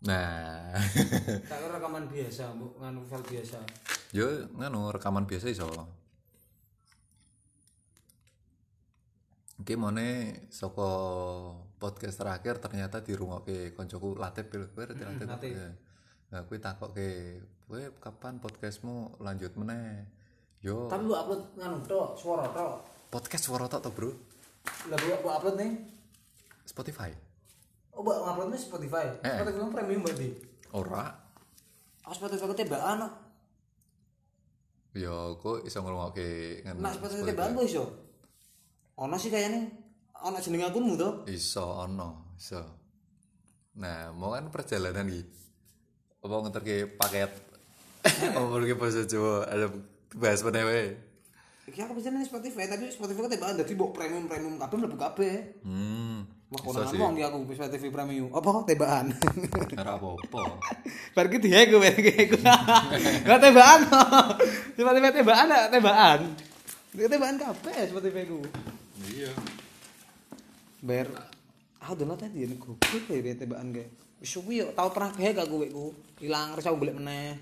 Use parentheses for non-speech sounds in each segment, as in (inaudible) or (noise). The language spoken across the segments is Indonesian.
Nah, (laughs) Tak rekaman biasa, mbok nganu file biasa. yo nganu rekaman biasa iso. Iki mone saka podcast terakhir ternyata dirungokke koncoku Latif pil kowe. Latif. Ya. Nah, kuwi takokke, "Kowe kapan podcastmu lanjut meneh?" Yo, Tapi mbok upload nganu tok, suara tok. podcast suara tok to, Bro. Lah mbok upload nih. Spotify. Oh, mbok uploadnya Spotify. Eh. Spotify kan premium berarti. Ora. Oh, Spotify ku kok. Yo, kok iso ngrungokke nganu. Nak Spotify tebaan kok iso. Ono sih kayaknya. Ono jeneng akunmu to. Iso ono, iso. Nah, mau kan perjalanan iki. Apa ngeterke paket? Apa pergi bahasa Jawa ada bahas wae. Iki aku pesan Spotify, tapi Spotify ku tebaan dadi mbok premium premium kabeh mlebu kabeh. Hmm. Wah, sih. wong iki aku Spotify premium. Apa tebaan? Ora apa-apa. (laughs) Bar ki dihack gue gue. Gak (laughs) tebaan. (laughs) Tebaan gak tebaan. Gak tebaan kabeh Spotify ku. Iya. Ber ah download tadi ini goblok ya tebaan ge. Wis suwi yo tau pernah kehe gak gue ku. Ilang terus aku golek meneh.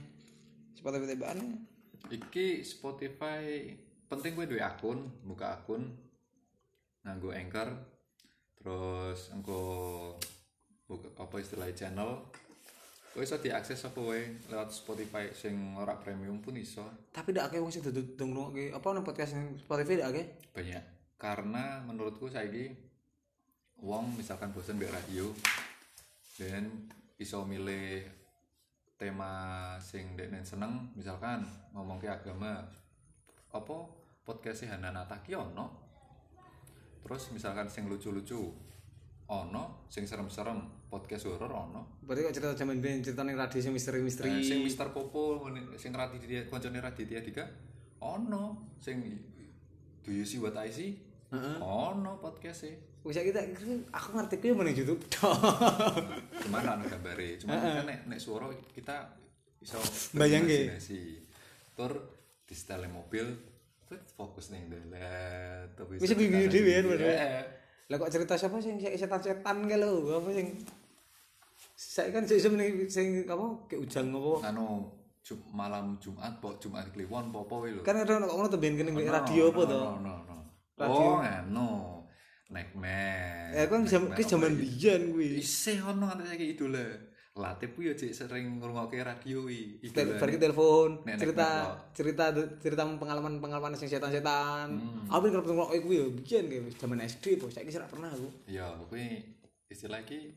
Spotify tebaan. Iki Spotify penting gue duwe akun, buka akun nganggo Anchor. Terus engko buka apa istilah channel. Kowe iso diakses apa wae lewat Spotify sing ora premium pun iso. Tapi ndak akeh wong sing duduk ngrungokke apa nang podcast ning Spotify ndak akeh. banyak karena menurutku saiki wong misalkan bosen mbek radio dan iso milih tema sing dekne seneng misalkan ngomong ke agama apa podcast Hanana Taki ono terus misalkan sing lucu-lucu ono sing serem-serem podcast horor ono Berarti kok cerita zaman ben cerita ning radio sing misteri-misteri. Eh, sing Mister Popo sing Raditya koncone Raditya Dika ono sing Do you see what I see? Ono podcast e. Wis kita aku ngerti ku meneng YouTube (laughs) tok. Cuman ono gambare. Cuman kan nek nek suara kita iso Bayangke. Tur di setel mobil fokus ning dalan tapi Bisa guyu-guyu dhewe padahal. Iya. Lah kok cerita siapa sing sing setan-setan ke lho, apa sing saya kan sing sing sing apa kayak ujang apa Anu Jum, malam Jumat po Jumat Kliwon po po lho. kan ada ono ngono tuh ben kene radio apa to No, no, no. Radio. Oh, anu. Nightmare. ya kan jam ki jaman biyen kuwi Isih ono nganti saiki idola. Latif ku yo cek sering ngrungokke radio iki. Ki telepon cerita cerita cerita pengalaman pengalaman sing setan-setan Hmm. aku kerep ngono kuwi yo biyen kayak jaman SD po saiki ora pernah aku Ya, kuwi istilah iki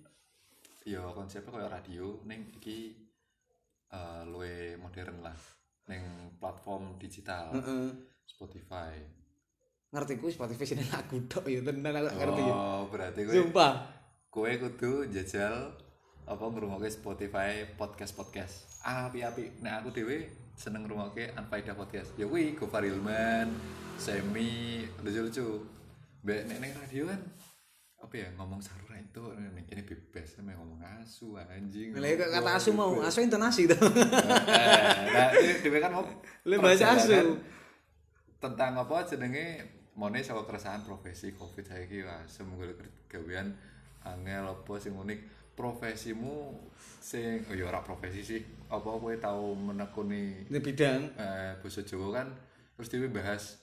ya konsepnya kayak radio ning iki eh luwe modern lah ning platform digital Spotify. ngerti kuwi Spotify sini lagu tok yo tenan aku ngerti yo Oh, berarti kowe sumpah kowe kudu jajal apa ngrungokke Spotify podcast-podcast. Api-api. Nek aku dhewe seneng ngrungokke Anfaida podcast. Ya kuwi Gofar Hilman, Semi, lucu-lucu. Mbak nek ning radio kan apa ya ngomong sarura itu ning kene bebas sama ngomong asu anjing. Lah kok kata asu mau, asu intonasi to. Eh, nah, ini dhewe kan mau Lu bahasa asu. tentang apa jenenge mone saka keresahan profesi Covid saiki wah semoga gawean angel apa sing unik profesimu sing oh ya ora profesi sih apa kowe tau menekuni Ini bidang eh basa Jawa kan terus dhewe bahas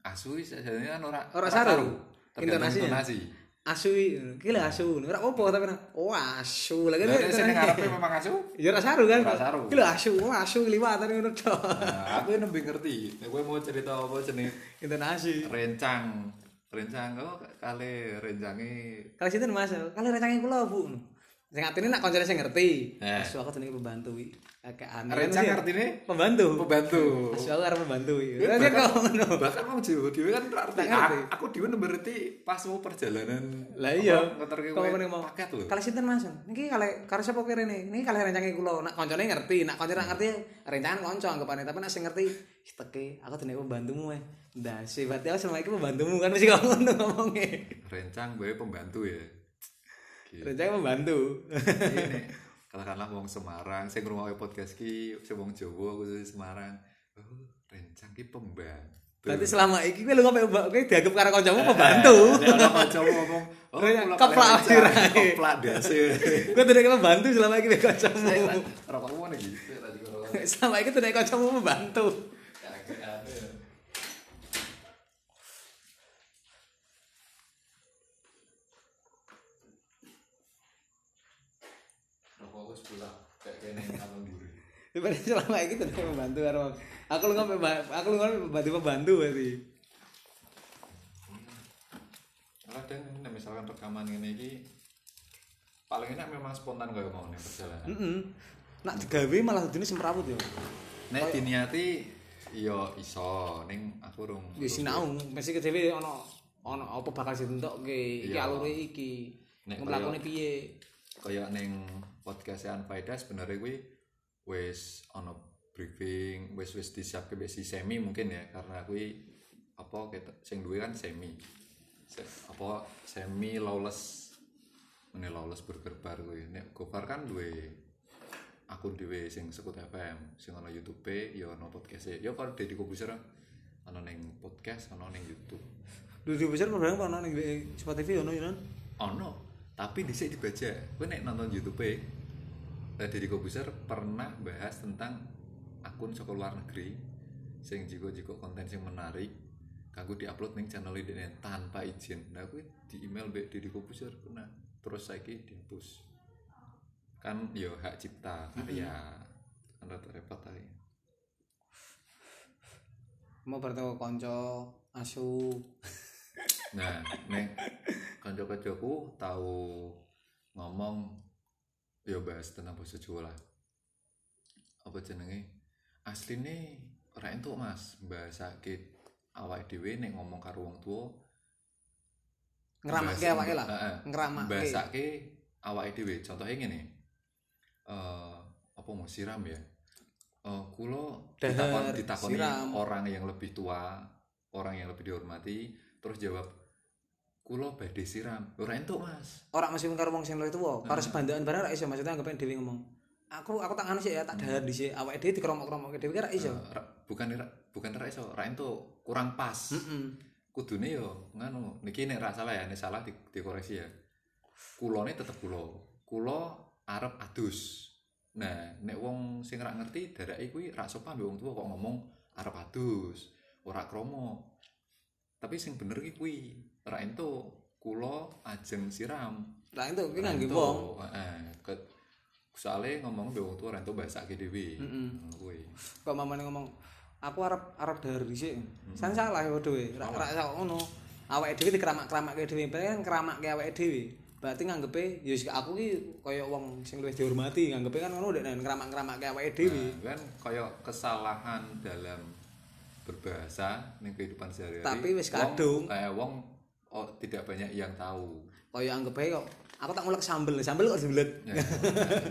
asu sajane kan ora Ora saru. tergantung Intonasinya. intonasi asu iki lho asu. Ora apa tapi oh asu lagi nek sing ngarepe memang asu Ya ora saru kan. Ora saru. Iki lho asu, oh asu liwatan ngono tok. nah, aku nembe ngerti kowe mau cerita apa jenenge Intonasi. rencang rencang oh kali rencange Kalau sinten Mas, kalau rencange kula Bu. Sing atine nak koncone sing ngerti. Eh. Asu aku jenenge pembantu iki. Akeh aneh. rencang artine pembantu. pembantu Asu aku arep pembantu. Ya, Lah kok bahkan, ngono. bahkan mau Jawa dhewe kan. A- Aku dhewe ngerti pas mau perjalanan. Lah iya. ngeterke Kok kowe mau paket lho. Kalau sinten Mas? Niki kale karo sapa rene? Niki kale rencange kula. Nak koncone ngerti, nak koncone ngerti rencangan konco anggapane, tapi nak sing ngerti "Ih, teke aku dene pembantumu eh. Ndase berarti aku selama iki pembantumu kan mesti ngono ngomongnya. Rencang gue pembantu ya. Gitu. Rencange pembantu. Ini katakanlah wong Semarang sing ngrungokke podcast ki sing wong Jawa khusus Semarang. Oh, rencang ki pembantu. Berarti selama iki kowe lu mbak kowe dianggap karo kancamu pembantu. Nek ana kancamu ngomong, "Oh, keplak kalian sirah. rencana, keplak dasi." Kowe tidak pembantu selama iki kancamu. Rokokmu. Tadi kalau Selama iki tidak kancamu pembantu. (laughs) kayak duri. Berarti selama iki tidak pembantu karo aku lu ngopo aku lu ngopo pembantu pembantu berarti. Kadang nek misalkan rekaman ngene iki paling enak memang spontan kaya mau nih perjalanan. Heeh. Nak digawe malah dene semrawut ya. Nek diniati yo iso ning aku rung. Ya sinau mesti ke dhewe ana ana apa bakal ditentokke iki Iya. alure iki. Nek Nglakone piye? Kaya ning podcast Anfaida sebenarnya kuwi wis ana briefing, wis wis disiapke mbek si Semi mungkin ya karena kuwi apa kita sing duwe kan Semi. Se, apa Semi lawless Ini lawless burger bar kuwi. Nek Gofar kan duwe akun dhewe sing sekut FM, sing ana YouTube ya ana podcast ya kalau Deddy Kobuser ana ning podcast, ana ning YouTube. Besar program apa ana ning Spotify ono ya ono tapi dhisik dibaca kowe nek nonton YouTube Deddy Kobuser pernah bahas tentang akun saka luar negeri sing jiko-jiko konten sing menarik kanggo diupload ning channel ini tanpa izin. Nah kuwi di email mbek Deddy Kobuser pernah terus saiki dihapus. Kan yo hak cipta karya. Kan rada repot ae. Mau bertemu kanca asu. Nah, nek kanca-kancaku tahu ngomong ya bahas tentang bahasa Jawa lah. Apa jenenge? Asline ora entuk Mas, bahasake awake dhewe nek ngomong karo wong tuwa bahasa- awake lah. Heeh. Ngramakke. Bahasake awake dhewe. Contohnya ngene. Eh apa mau siram ya? Kula Dahar, ditakon ditakoni orang yang lebih tua, orang yang lebih dihormati, terus jawab kula badhe siram. Ora entuk, Mas. Ora mesti karo wong sing luwih tuwa, karo sebandakan barang ora iso maksudnya anggapan dhewe ngomong. Aku aku tak anu sih ya, tak dahar dhisik awake dhewe dikromok-kromokke dhewe ora iso. Eh, bukan bukan ora iso, ora entuk, kurang pas. Heeh. kudune yo nganu niki nek ra salah ya nek salah di, dikoreksi ya kulone tetep kula kula arep adus nah nek wong sing ra ngerti darake kuwi ra sopan mbek wong tuwa kok ngomong arep adus ora kromo tapi sing bener ki kuwi ra entuk kula ajeng siram Lah itu kuwi entuk. wong. heeh Ke- soale ngomong mbek wong tuwa ra entuk bahasake dhewe Heeh. Ngono kuwi Kok mamane ngomong aku arep arep dahar dhisik. San salah ya dhewe. Ra ra ngono. Awake dhewe dikeramak-keramakke dhewe, berarti kan keramakke awake dhewe. Berarti nganggepe ya aku ki kaya wong sing luwih dihormati, nganggepe kan ngono dek ngeramak-keramakke awake dhewe. Nah, kan kayak kesalahan dalam berbahasa ning kehidupan sehari-hari. Tapi wis Wong- kadung. Kayak wong oh, tidak banyak yang tahu. Kaya anggap ae kok aku tak ngulek sambel, sambel kok diulet. Ya,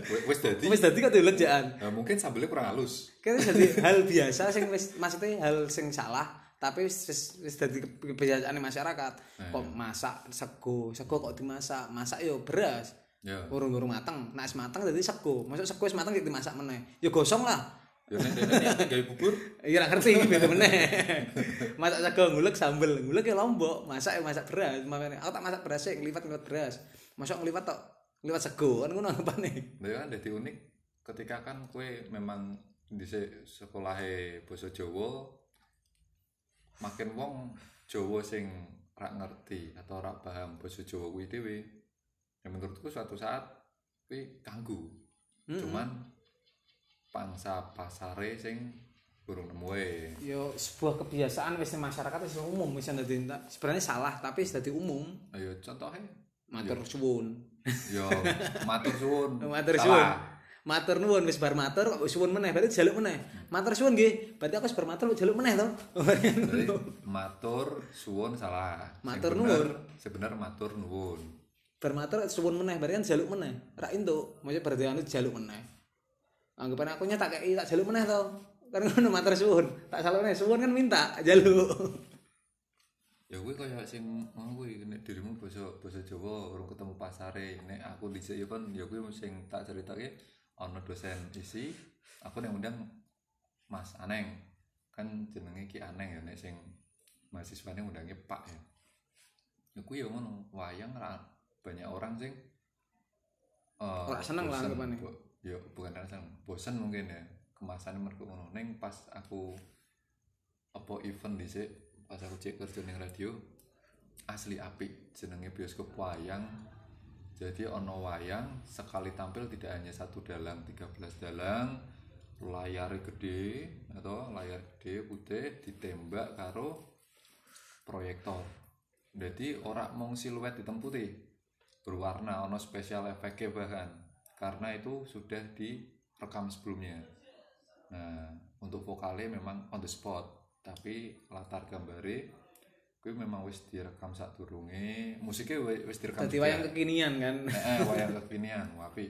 wis- wis dadi Wis dadi kok jaan. ya, mungkin sambelnya kurang halus. Kene jadi hal biasa sing wis maksudnya hal sing salah tapi wis dadi kebiasaan masyarakat. Kok masak sego, sego kok dimasak, masak yo beras. Ya. Urung-urung mateng, nek wis mateng dadi sego. Masuk sego wis mateng jadi dimasak meneh. Ya gosong lah. Ya dene gawe bubur, Iya ra ngerti beda meneh. masak sego ngulek sambel, ngulek ya lombok, masak ya masak beras. Makanya aku tak masak beras sih, ngliwat-ngliwat beras. Masuk ngliwat tok ngliwat sego kan ngono anggapannya. ya kan dadi unik ketika kan kue memang di sekolahe basa Jawa makin wong Jawa sing ra ngerti atau ra paham basa Jawa kuwi dhewe. Ya menurutku suatu saat kuwi kanggu. Cuman pangsa pasare sing burung nemu wae. Yo sebuah kebiasaan wis masyarakat wis umum wis dadi sebenarnya salah tapi wis dadi umum. Ayo contohnya Matur suwun. yo matur suwun. (laughs) Matur suwun. Matur nuwun wis bar matur kok suwun meneh berarti jaluk meneh. Matur suwun nggih, berarti aku wis bar matur jaluk meneh to. (laughs) Matur suwun salah. Matur nuwun. Sebener matur nuwun. bar matur suwun meneh berarti kan jaluk meneh. Ra entuk, maksudnya berarti anu jaluk meneh. Anggapan aku tak kei tak jaluk meneh to. Kan ngono matur suwun. Tak meneh, suwun kan minta jaluk. Ya kuwi kaya sing ngono kuwi nek dirimu basa basa Jawa urung ketemu pasare. Nek aku dhisik ya kan ya kuwi sing tak ceritake ana dosen isi, aku nek undang Mas Aneng. Kan jenenge Ki Aneng ya nek sing mahasiswanya undangnya Pak ya ya kuwi ya ngono wayang ra banyak orang sing eh, Ora seneng lah anggapane. Ya bukan ora seneng bosen mungkin ya. Kemasannya mereka ngono. Neng pas aku apa event dhisik pas aku cek kerja ning radio asli apik jenenge bioskop wayang. Jadi ono wayang sekali tampil tidak hanya satu dalang 13 dalang. Layar gede atau layar gede putih ditembak karo proyektor. Jadi orang mong siluet hitam putih. Berwarna ono spesial efeknya bahkan karena itu sudah direkam sebelumnya nah untuk vokalnya memang on the spot tapi latar gambare gue memang wis direkam saat turunge musiknya wi- wis direkam juga. wayang kekinian kan. Heeh, (laughs) wayang kekinian, wapi.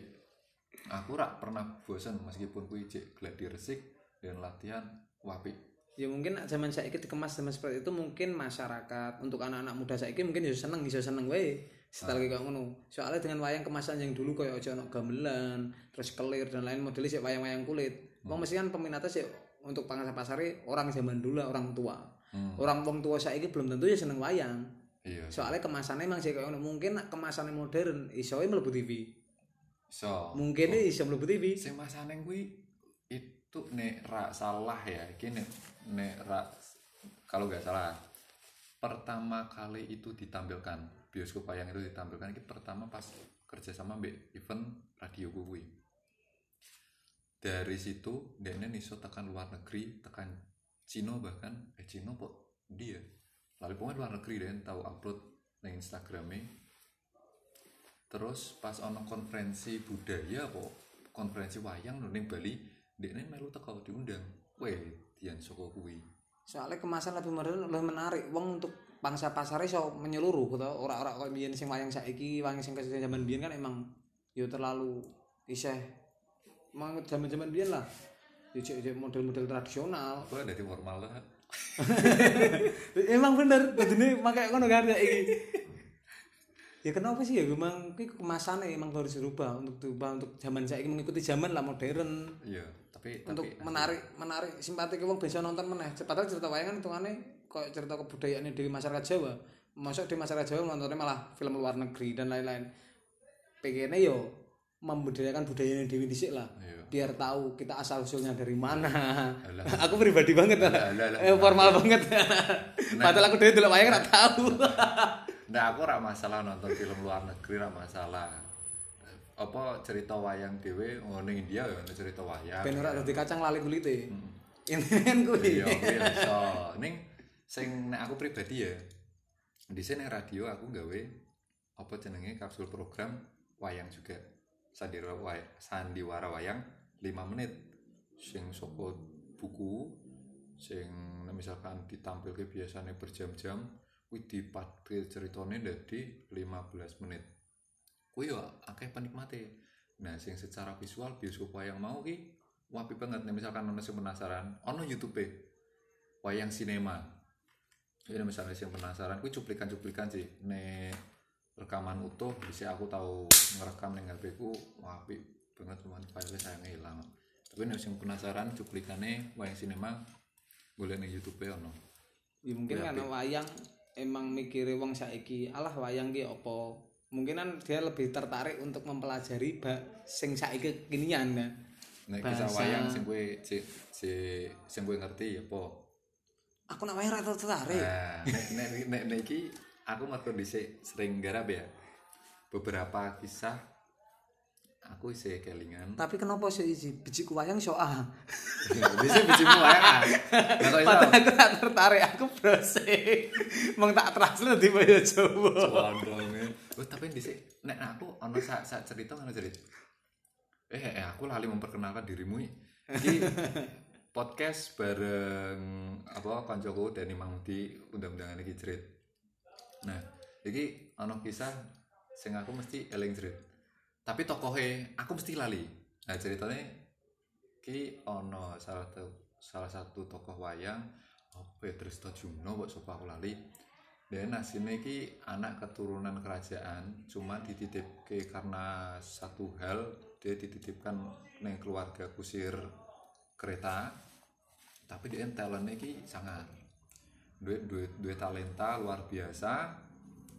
Aku rak pernah bosan meskipun kuwi cek gladi resik dan latihan wapi. Ya mungkin zaman saiki dikemas zaman seperti itu mungkin masyarakat untuk anak-anak muda saiki mungkin bisa seneng bisa seneng wae. Setelah kayak ngono. Soalnya dengan wayang kemasan yang dulu kayak aja ono gamelan, terus kelir dan lain modelnya sih wayang-wayang kulit. Wong mesti kan peminatnya sih untuk pangsa pasare orang zaman dulu orang tua. Hmm. Orang wong tua saiki belum tentu ya seneng wayang. Iya. Soalnya kemasannya emang sih kayak ngono. Mungkin kemasannya modern iso ae mlebu TV. So, Mungkin oh. iso mlebu TV. sing masane kuwi itu nek rak salah ya, iki nek nek rak kalau nggak salah pertama kali itu ditampilkan bioskop wayang itu ditampilkan. Ini pertama pas kerjasama mbak event radio kuwi. Dari situ dia iso tekan luar negeri tekan Cina bahkan. Eh Cina kok dia lalu pokoknya luar negeri dan tahu upload di Instagramnya terus pas ono konferensi budaya kok konferensi wayang ning Bali dia melu teko diundang. Weh Dian Soko kuwi. Soalnya kemasan lebih menarik. Wong untuk pangsa pasar iso menyeluruh gitu. Ora-ora kok biyen sing wayang saiki wayang sing ke sini zaman biyen kan emang yo terlalu iseh emang zaman-zaman biyen lah cek model-model tradisional. Gua dari formal lah. (laughs) Emang bener dadine makanya ngono kan saiki. Ya kenapa sih ya? Memang ki kemasannya emang harus dirubah untuk dirubah untuk zaman saiki mengikuti zaman lah modern. Iya tapi untuk tapi menarik menarik simpati wong bisa nonton meneh. Padahal cerita wayangan hitungane kayak cerita kebudayaan di masyarakat Jawa. Masuk di masyarakat Jawa nontonnya malah film luar negeri dan lain-lain. Pengennya yo membudayakan budayanya Dewi dhisik lah. Iya. biar tahu kita asal usulnya dari mana. Alah. (laughs) aku pribadi banget. Lah Alah, alah, alah. eh, formal banget. (laughs) Padahal aku dari dulu wayangan nggak tahu. (laughs) Nah aku rak masalah nonton film luar negeri rak masalah. Apa cerita wayang dewe oh ning India ya cerita wayang. Ben ora dadi kacang lali kulite. Hmm. ini kan kuwi. Iya kuwi iso. Ning sing nek aku pribadi ya di sini radio aku gawe apa jenenge kapsul program wayang juga. Sandiwara wayang, sandiwara wayang 5 menit. Sing saka buku sing misalkan ditampilke biasanya berjam-jam kuwi dipadhe ceritane dadi 15 menit. Kuwi yo akeh penikmate. Nah sing secara visual bioskop wayang mau ki wapi banget. Nih misalkan ono sing penasaran ono YouTube wayang sinema jadi misalnya sing penasaran kuwi cuplikan-cuplikan sih. Nek rekaman utuh bisa aku tahu ngerekam ning HP ku wapi banget cuman file sayang hilang. Tapi nek sing penasaran cuplikannya wayang sinema boleh ning YouTube ono. Ya mungkin Kuwi karena wayang emang mikire wong saiki alah wayang ki apa? Mungkin kan dia lebih tertarik untuk mempelajari ba sing saiki kekinian kan nek kisah wayang sing kowe si, si, sing kowe ngerti ya po aku nak wayang rata tertarik Nah, nek nek nek nek iki aku mergo dhisik sering garap ya. Beberapa kisah aku isih kelingan. tapi kenapa sih isi bijiku wayang so ah (laughs) Bisa. Lah kok iso? padahal aku tak tertarik aku browsing mong tak translate di bahasa Jawa Condonge. Oh, tapi dhisik nek aku ono sak sak cerita ngono cerita. Eh, eh aku lali memperkenalkan dirimu iki. (laughs) podcast bareng apa kancaku Dani Mahmudi undang-undangan iki cerit. Nah, iki ono kisah sing aku mesti eling cerit. Tapi tokohe aku mesti lali. Nah, ceritanya ki ono salah satu salah satu tokoh wayang apa ya Trista Juno kok sapa aku lali. Dan asine ki anak keturunan kerajaan, cuma dititipke karena satu hal dia dititipkan neng keluarga kusir kereta tapi dia talentnya ki sangat. Duit duit duwe talenta luar biasa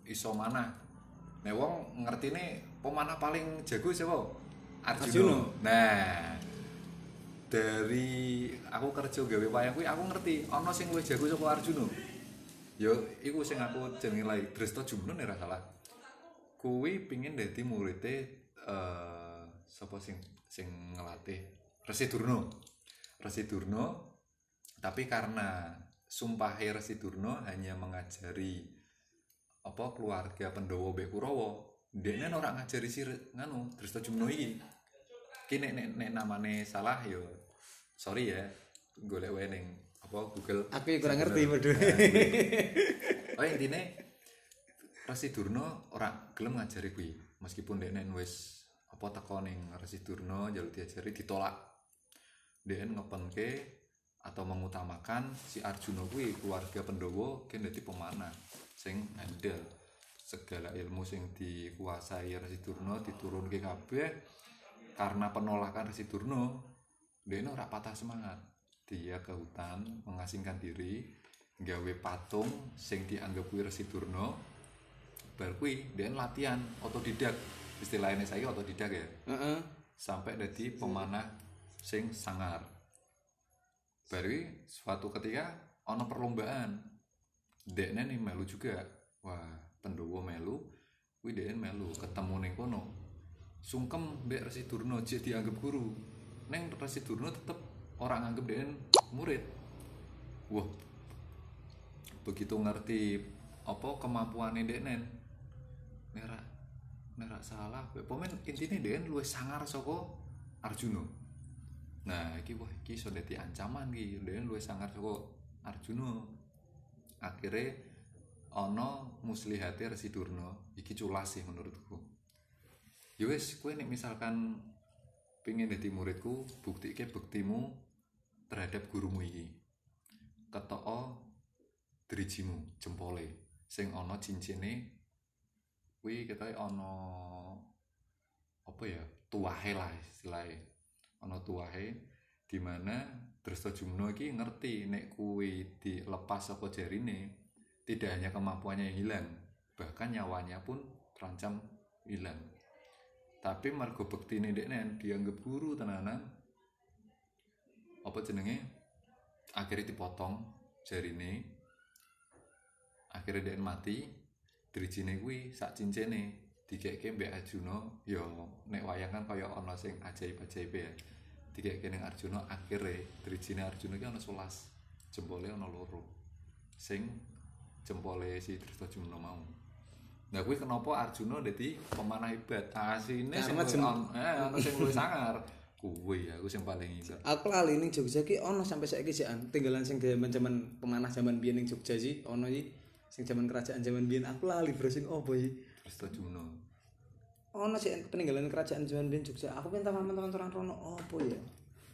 iso mana nek wong ngertine pemanah paling jago siapa. Arjuna. nah dari aku kerja gawe wayang kuwi aku ngerti ana sing luwih jago saka Arjuna. Yo iku sing aku jenenge lagi Dresta Jumno nek ora salah. Kuwi pingin dadi muridé eh sapa sing sing ngelatih Resi Durna Resi Durna tapi karena sumpah Resi Durna hanya mengajari apa keluarga Pendowo mbek Kurawa dekne ora ngajari si nganu Dresta Jumno iki. Iki nek nek, nek namane salah yo sorry ya golek wae ning apa Google. Aku yang kurang ngerti berdua. oh intinya Resi Durna ora gelem ngajari kuwi meskipun dekne wis apa teko ning Resi Durna jaluk diajari ditolak dekne ngepenke atau mengutamakan si Arjuna kuwi keluarga Pendowo ki dadi pemanah sing handal segala ilmu sing dikuasai Resi Durna diturunke kabeh. Karena penolakan Resi Durna dekne ora patah semangat. Dia ke hutan mengasingkan diri gawe patung sing dianggap kuwi Resi Durna. Bar kuwi dia latihan otodidak. Istilahnya saya otodidak ya. Heeh. sampai dadi pemanah sing sangar. Baru suatu ketika ono perlombaan. Dekne nih melu juga. Wah pendowo melu kuwi dekne melu. Ketemu ning kono. Sungkem mbek Resi Durna jek dianggap guru. Neng Resi Durna tetep orang anggap dekne murid. Wah begitu ngerti apa kemampuannya dekne. Nerak nerak salah pemain intinya dekne luwih sangar saka Arjuna nah iki wah iki dadi ancaman iki. Dekne luwih sangar saka Arjuna. Akhirnya ono muslihate Resi Durna. Iki culas sih menurutku. Ya wis kowe misalkan pengen dadi muridku buktike bektimu terhadap gurumu iki. Ketoko drijimu jempole. Sing ana cincine kuwi ketoke ana apa ya? Tuahe lah istilahnya ana tuahe di mana Dresta Jumno iki ngerti nek kuwi dilepas saka jarine tidak hanya kemampuannya yang hilang bahkan nyawanya pun terancam hilang. Tapi margo bektine dekne dianggap guru tenanan. Apa jenenge? Akhirnya dipotong jarine akhirnya dia mati. Drijine kuwi sak cincine dikeke mbek Arjuna ya nek wayang kan kaya ana sing ajaib-ajaib ya. Dikeke ning Arjuna akhirnya drijine Arjuna ki ana 11 jempole ana loro. Sing jempole si Drestajumna mau. Nah kuwi kenapa Arjuna dadi pemanah hebat? Asine sing eh ana sing luwih sangar. (laughs) Kuwi aku sing paling ingat Aku lali ning Jogja ki ono sampai saiki jikan tinggalan sing zaman-zaman pemanah zaman biyen ning Jogja sih ono iki sing zaman kerajaan zaman biyen. Aku lali bro sing opo iki Drestajumna ono sih peninggalan kerajaan zaman biyen Jogja. Aku pengen teman-teman orang rono opo ya?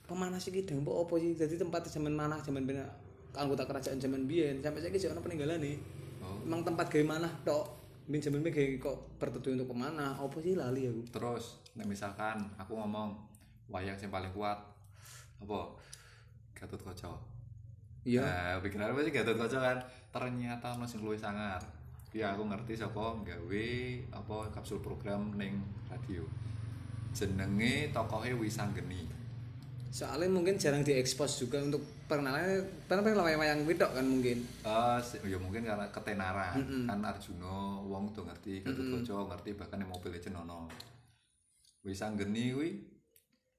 Pemanah sih gitu mbok opo sih? Jadi tempat zaman manah zaman biyen anggota kerajaan zaman biyen. Sampai saiki sih ono peninggalan nih oh. Emang tempat gawe manah tok. Biyen zaman biyen kok bertutur untuk pemanah. Opo sih lali aku? Terus nek misalkan aku ngomong wayang yang paling kuat apa Gatot Kaca. Iya. Nah pikiran apa sih Gatot Kaca kan? Ternyata ono sing luwih sangar ya aku ngerti sapa gawe apa kapsul program ning radio. Jenenge tokohe Wisanggeni. Soalnya mungkin jarang diekspos juga untuk perkenalan karena pengen wayang-wayang wedok kan mungkin. Si- ya mungkin karena ketenaran. Kan Arjuna wong tuh ngerti Gatot Kaca ngerti bahkan yang mobil Legend ono Wisanggeni kuwi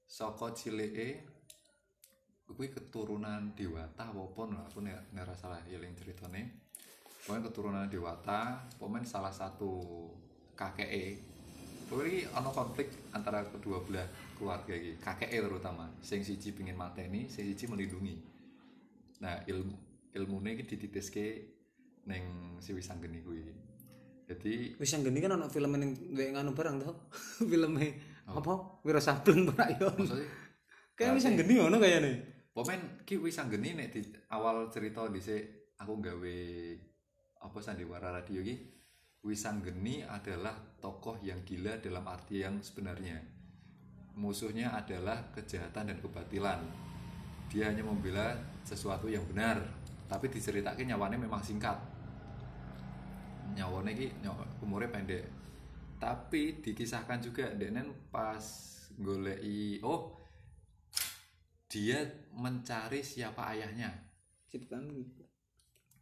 saka cileke kuwi keturunan Dewata apa apa lho, aku nek salah eling ceritane pokoknya keturunan Dewata pokoknya salah satu pokoknya iki ana konflik antara kedua belah keluarga iki kakeke terutama. Sing siji pengin mateni sing siji melindungi. Nah ilmu ilmune iki dititiske ning si Wisanggeni kuwi. Jadi wis yang gini kan ono film yang ndek nganu barang toh (laughs) filmnya apa? Wiro Sableng maksudnya kayak wis yang geni ono kayaknya. Pomen ki Wisanggeni nek di awal cerita dhisik aku gawe apa sandiwara radio ki Wisanggeni adalah tokoh yang gila dalam arti yang sebenarnya. Musuhnya adalah kejahatan dan kebatilan. Dia hanya membela sesuatu yang benar, tapi diceritakan nyawane memang singkat. nyawane iki nyawa umurnya pendek tapi dikisahkan juga Denen pas goleki oh dia mencari siapa ayahnya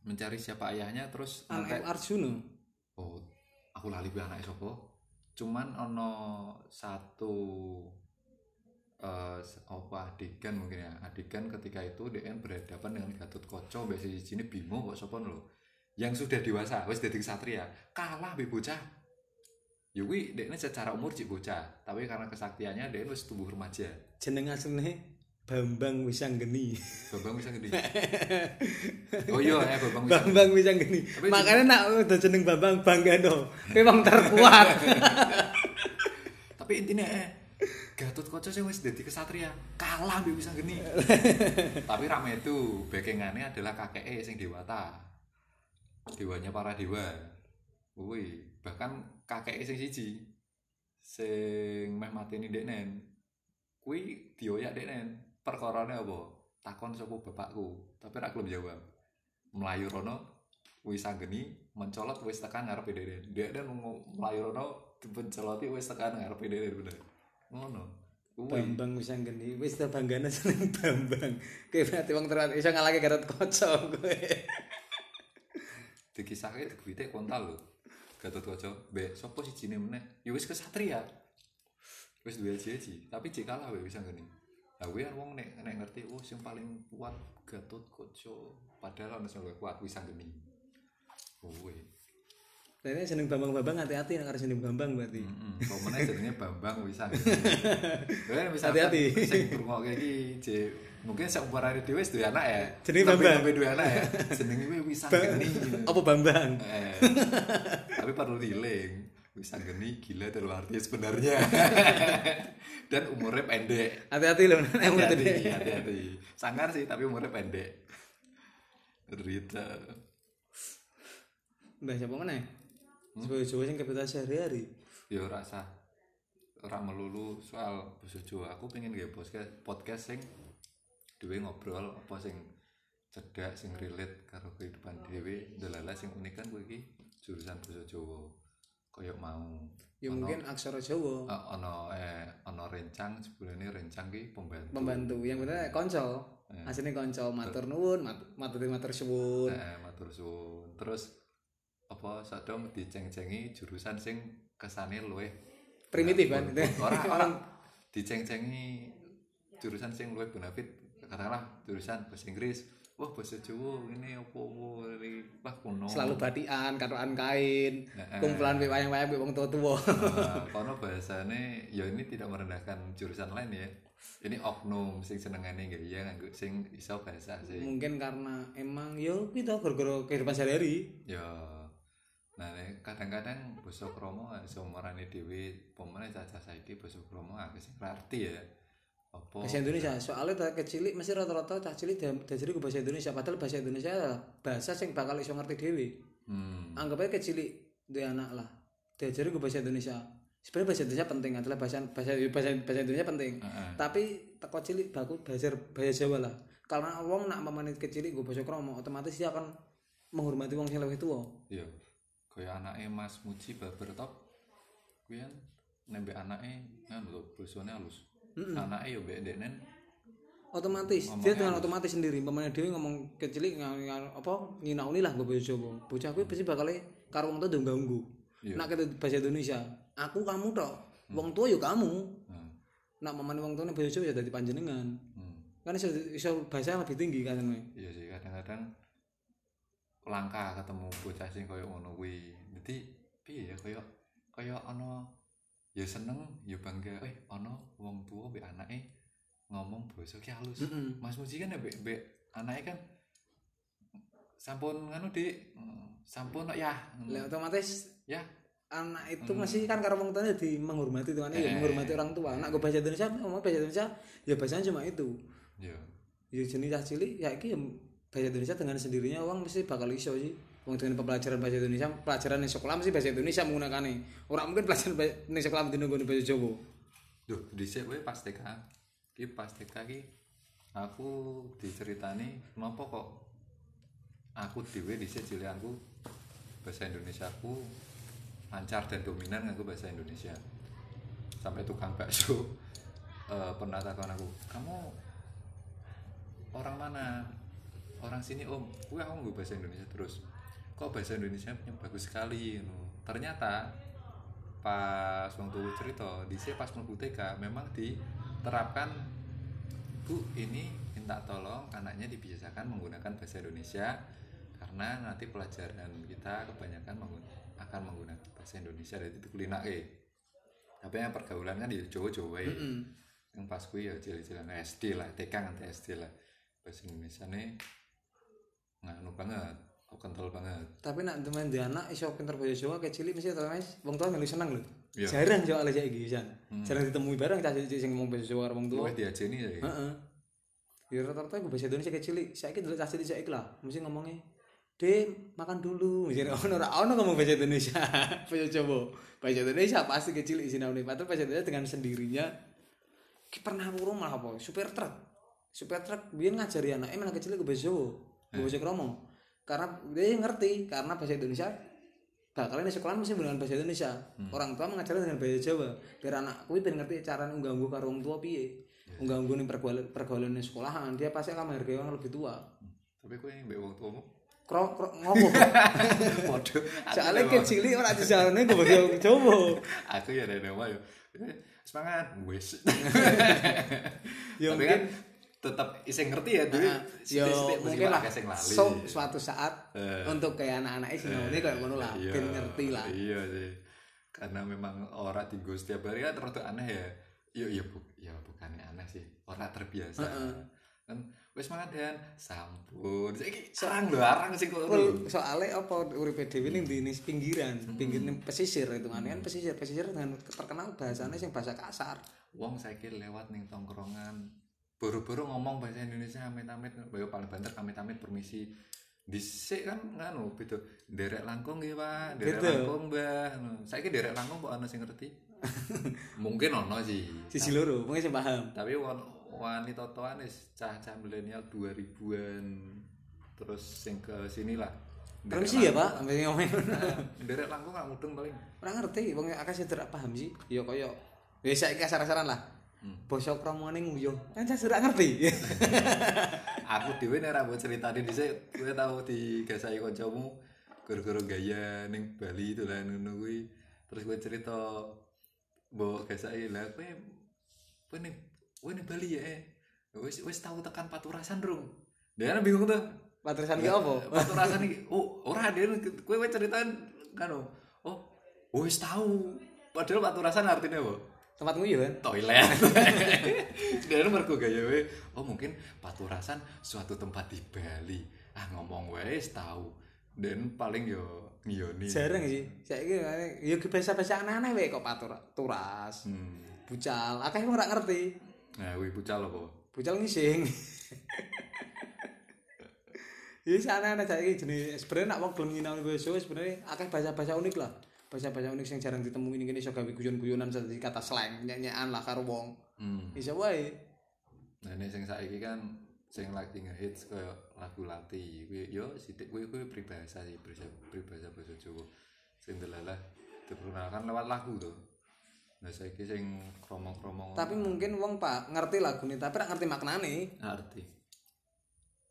mencari siapa ayahnya terus anak Arjuna. Oh aku lali kuwi anake sapa? Cuman ono satu eh apa adegan mungkin ya. Adegan ketika itu DN berhadapan dengan Gatot Koco mbek si sini Bimo kok sapa lho. Yang sudah dewasa wis dadi ksatria kalah mbek bocah. Ya kuwi DN secara umur cik bocah tapi karena kesaktiannya DN wis tumbuh remaja. Jeneng asline Bambang Wisanggeni Bambang bisa gede (laughs) oh iya ya Bambang Bambang Wisanggeni Tapi makanya nak udah jeneng Bambang Banggano memang terkuat. (laughs) Tapi intinya eh Gatot Koco sih wis dadi kesatria. Kalah mbek bisa geni (laughs) tapi rame itu backingannya adalah kakeknya sing dewata. Dewanya para dewa woi bahkan kakeknya sing siji sing meh mateni deknen kuwi dioyak deknen perkarane apa? Takon sapa bapakku tapi ra gelem jawab. Melayu rono wis sanggeni mencolot wis tekan ngarepe deknen deknen melayu rono dipencoloti wis tekan ngarepe deknen bener. Ngono. Bambang wis ta banggana seneng Bambang. Kowe berarti wong terus iso ngalahke Gatot Kaca kowe. Dikisahke digwite kontal lho Gatot Kaca. Mbek sapa sijine meneh? Ya wis kesatria. Wis duwe aji tapi jek kalah wae bisa lah kuwi kan wong nek nek ngerti oh sing paling kuat Gatot Kaca padahal ono sing kuat wis anggeni kuwi. Dene jeneng Bambang-Bambang hati-hati nek karo jeneng Bambang berarti. heeh kok meneh jenenge Bambang wis anggeni Kowe (laughs) misalkan Hati-hati. sing ngrungokke iki jek mungkin seumurane dhewe wis duwe anak ya. Jenenge Tapi Bambang. sampe duwe anak ya. Jenenge kuwi wis anggeni Apa Bambang? Eh, (laughs) tapi perlu diling bisa geni gila dalam arti sebenarnya. (laughs) Dan umurnya pendek. Hati-hati nek hati-hati hati-hati. sangar sih tapi umurnya pendek. Rita Mbah siapa meneh? Sebagai Jawa sing kebetulan sehari-hari. ya rasa orang melulu soal bahasa Jawa. Aku pengen gak podcast podcast sing dhewe ngobrol apa sing cedak sing relate karo kehidupan dhewe. Delala sing unik kan kowe iki jurusan bahasa Jawa koyo mau Ya Ono- mungkin aksara Jawa. Ah, ono eh ono rencang ini rencang ki pembantu. Pembantu. Yang bener konco. Asline konco. Matur nuwun, mat- matur matur suwun. eh, matur suwun. Terus apa sadom diceng-cengi jurusan sing kesane luwih Primitif kan. ora (laughs) ora diceng-cengi jurusan sing luwih benefit katakanlah jurusan bahasa Inggris wah bahasa Jawa ini apa ini wah kuno Selalu batikan, katokan kain, Heeh. kumpulan wek wayang-wayang wong tua-tua. Nah, kono bahasane ya ini tidak merendahkan jurusan lain ya ini oknum sing senengane nggak ya nganggo sing iso bahasa sing Mungkin karena emang yo kita gara-gara kehidupan sehari-hari. ya nah kadang-kadang basa kromo seumurane dhewe pemene cacah saiki basa kromo akeh sing ra arti ya apa Bahasa Indonesia soalnya tak kecilik mesti rata-rata cah cilik diajari ke bahasa Indonesia padahal bahasa Indonesia adalah bahasa sing bakal iso ngerti dhewe. hmm Anggap aja kecilik duwe anak lah. Diajari ke bahasa Indonesia. Sebenarnya bahasa Indonesia penting adalah bahasa bahasa bahasa, bahasa Indonesia penting. heeh Tapi teko cilik baku bahasa bahasa Jawa lah. Karena wong nak memani kecilik gue bahasa kromo otomatis dia akan menghormati wong sing lebih tua. iya kaya anake Mas Muji Barber Top kuwi kan nembe anake nganu to basane halus anake ya mbek ndeknen Otomatis dia dengan otomatis sendiri. Pemain dewi ngomong ng- apa nginauni lah gue Jawa. Bocah gue pasti bakal karo wong tua udah ganggu. Iya. Nak kita bahasa Indonesia, aku kamu tok. Wong tua yo kamu. hmm. Nak memani wong tua bahasa Jawa ya dadi panjenengan. hmm. Kan iso iso bahasa lebih tinggi kan iya sih kadang-kadang langka ketemu bocah sing kaya ngono kuwi dadi piye ya kaya kaya ana ya seneng ya bangga eh ana wong tua mbek anake ngomong basa ki halus Heeh. Mas Muji kan mbek mbek anake kan sampun nganu Hmm, sampun ya Lah otomatis ya anak itu masih kan karo wong tuanya di menghormati tuan ya Eh. menghormati orang tua. Nak gue bahasa Indonesia ngomong bahasa Indonesia ya bahasanya cuma itu. ya Ya jenis cilik ya iki ya bahasa Indonesia dengan sendirinya orang mesti bakal iso sih. Wong dengan pembelajaran bahasa Indonesia, pelajaran di sekolah mesti bahasa Indonesia menggunakannya. Orang mungkin pelajaran di sekolah mesti nunggu bahasa Jawa. Duh, dhisik kowe pas TK. Ki pas TK aku diceritani kenapa kok aku dhewe dhisik cilikanku bahasa Indonesiaku lancar dan dominan nganggo bahasa Indonesia sampai tukang bakso (laughs) eh, pernah takon aku kamu orang mana orang sini om gue aku nganggo bahasa Indonesia terus kok bahasa Indonesia punya bagus sekali you ternyata pas wong tua cerita di sini pas mlebu TK memang diterapkan bu ini minta tolong anaknya dibiasakan menggunakan bahasa Indonesia karena nanti pelajaran kita kebanyakan akan menggunakan bahasa Indonesia. Dari itu kuliner eh tapi yang pergaulan kan di Jawa Jawa ya Mm. yang pas kuwi ya cilik-cilik SD lah TK nganti SD lah. Bahasa Indonesia nih nganu banget oh, kental banget Tapi nak teman di anak iso pinter bahasa Jawa cilik mesti tau Mas. Wong tua melu seneng lho. Iya. Jarang soalnya saiki pisan. Jarang ditemui bareng cah cilik sing ngomong bahasa Jawa karo wong tua. Wah diajeni ya Heeh. Ya rata-rata gue bahasa Indonesia cilik. Saiki dulu cah cilik saiki lah, mesti ngomongnya Dek, makan dulu. (laughs) Misalnya ono ora ono ngomong bahasa Indonesia. (laughs) bahasa Jawa. Bahasa Indonesia pasti kecil di sini Padahal bahasa Indonesia dengan sendirinya Ki pernah aku malah apa? Supir truk. Supir truk biar ngajari anak, eh malah kecil gue bahasa Jawa. Gue bahasa kromo. Karena dia ngerti karena bahasa Indonesia bakalnya di sekolah mesti menggunakan bahasa Indonesia. Orang tua mengajarkan dengan bahasa Jawa. Biar anak kuwi ben ngerti cara ngganggu karo wong tua piye. Ngganggu ning pergaulan pergaulan sekolahan, dia pasti akan menghargai orang lebih tua. tapi kowe yang mbek wong tuamu Kro, kro ngopo? (laughs) waduh Soalnya kecil ora dijalane gue bahasa (laughs) Jawa. aku ya ada nama ya semangat wis (laughs) Ya, kan tetap iseng ngerti ya dulu Nah, yo mungkin lah so, suatu saat Eh. untuk kayak anak-anak sih ini kayak ngono lah Iya, ben ngerti lah. iya sih. Karena memang orang tinggal setiap hari kan rada aneh ya. Iya iya bu ya bukannya aneh sih orang terbiasa. Kan wis mangan sampun. Saiki serang lho arang sing kok soalnya apa uripe dhewe ning di pinggiran pinggir ning pesisir itu kan. Kan pesisir pesisir dengan terkenal bahasanya sing bahasa kasar. Wong saiki lewat ning tongkrongan buru-buru ngomong bahasa Indonesia amit-amit bayo paling banter amit-amit permisi. Dhisik kan nganu beda. Derek langkung nggih Pak. Derek Beda. langkung Mbah. Saiki derek langkung kok ana sing ngerti? (laughs) Mungkin ono sih. Sisi loro mungkin sing paham. Tapi wan wanita toan wis cah-cah milenial 2000-an terus sing ke sini lah. Permisi ya pak sampai ngomong. (laughs) Derek langkung gak mudeng paling. Ora ngerti wong akeh sing tidak paham sih. Ya kaya ya saiki kasar-kasaran lah basa kramane nguyu kan saya sudah ngerti. (laughs) Aku dhewe nek ora mbok critani dhisik kowe tau digasai kancamu gara-gara gaya ning Bali lah ngono kuwi. Terus kowe cerita mbok gasai lah kowe kowe ning kowe ning Bali ya eh. Wis wis tau tekan Paturasan rung. Dia kan bingung tuh Patresan ki apa? (laughs) Paturasan iki oh ora dia kowe ceritain kan oh wis tau. Padahal Paturasan artinya apa tempat nguyu kan toilet. (laughs) Dia mergo gaya we. Oh mungkin Paturasan suatu tempat di Bali. Ah ngomong wes tahu. Dan paling yo ngiyoni. jarang sih saiki ya bahasa-bahasa aneh-aneh wae kok patur turas Hmm. bucal akeh wong ora ngerti Nah, wih bucal apa? bucal ngising Iya sana ana saiki jenis sebenarnya nak wong gelem nyinaoni basa sebenarnya akeh bahasa-bahasa unik lah. Bahasa-bahasa unik yang jarang ditemui ini iso gawe guyon-guyonan dadi kata slang, nyanyian lah karo wong. Hmm. Iso wae. Nah, ini sing saiki kan sing lagi ngehits kaya lagu lati. Kuwi yo sithik kuwi kuwi pribahasa sih, pribahasa basa Jawa. Sing delalah diperkenalkan lewat lagu tuh. Nah, saiki sing kromong-kromong Tapi mungkin wong Pak ngerti lagu nih, tapi ngerti maknane. ngerti.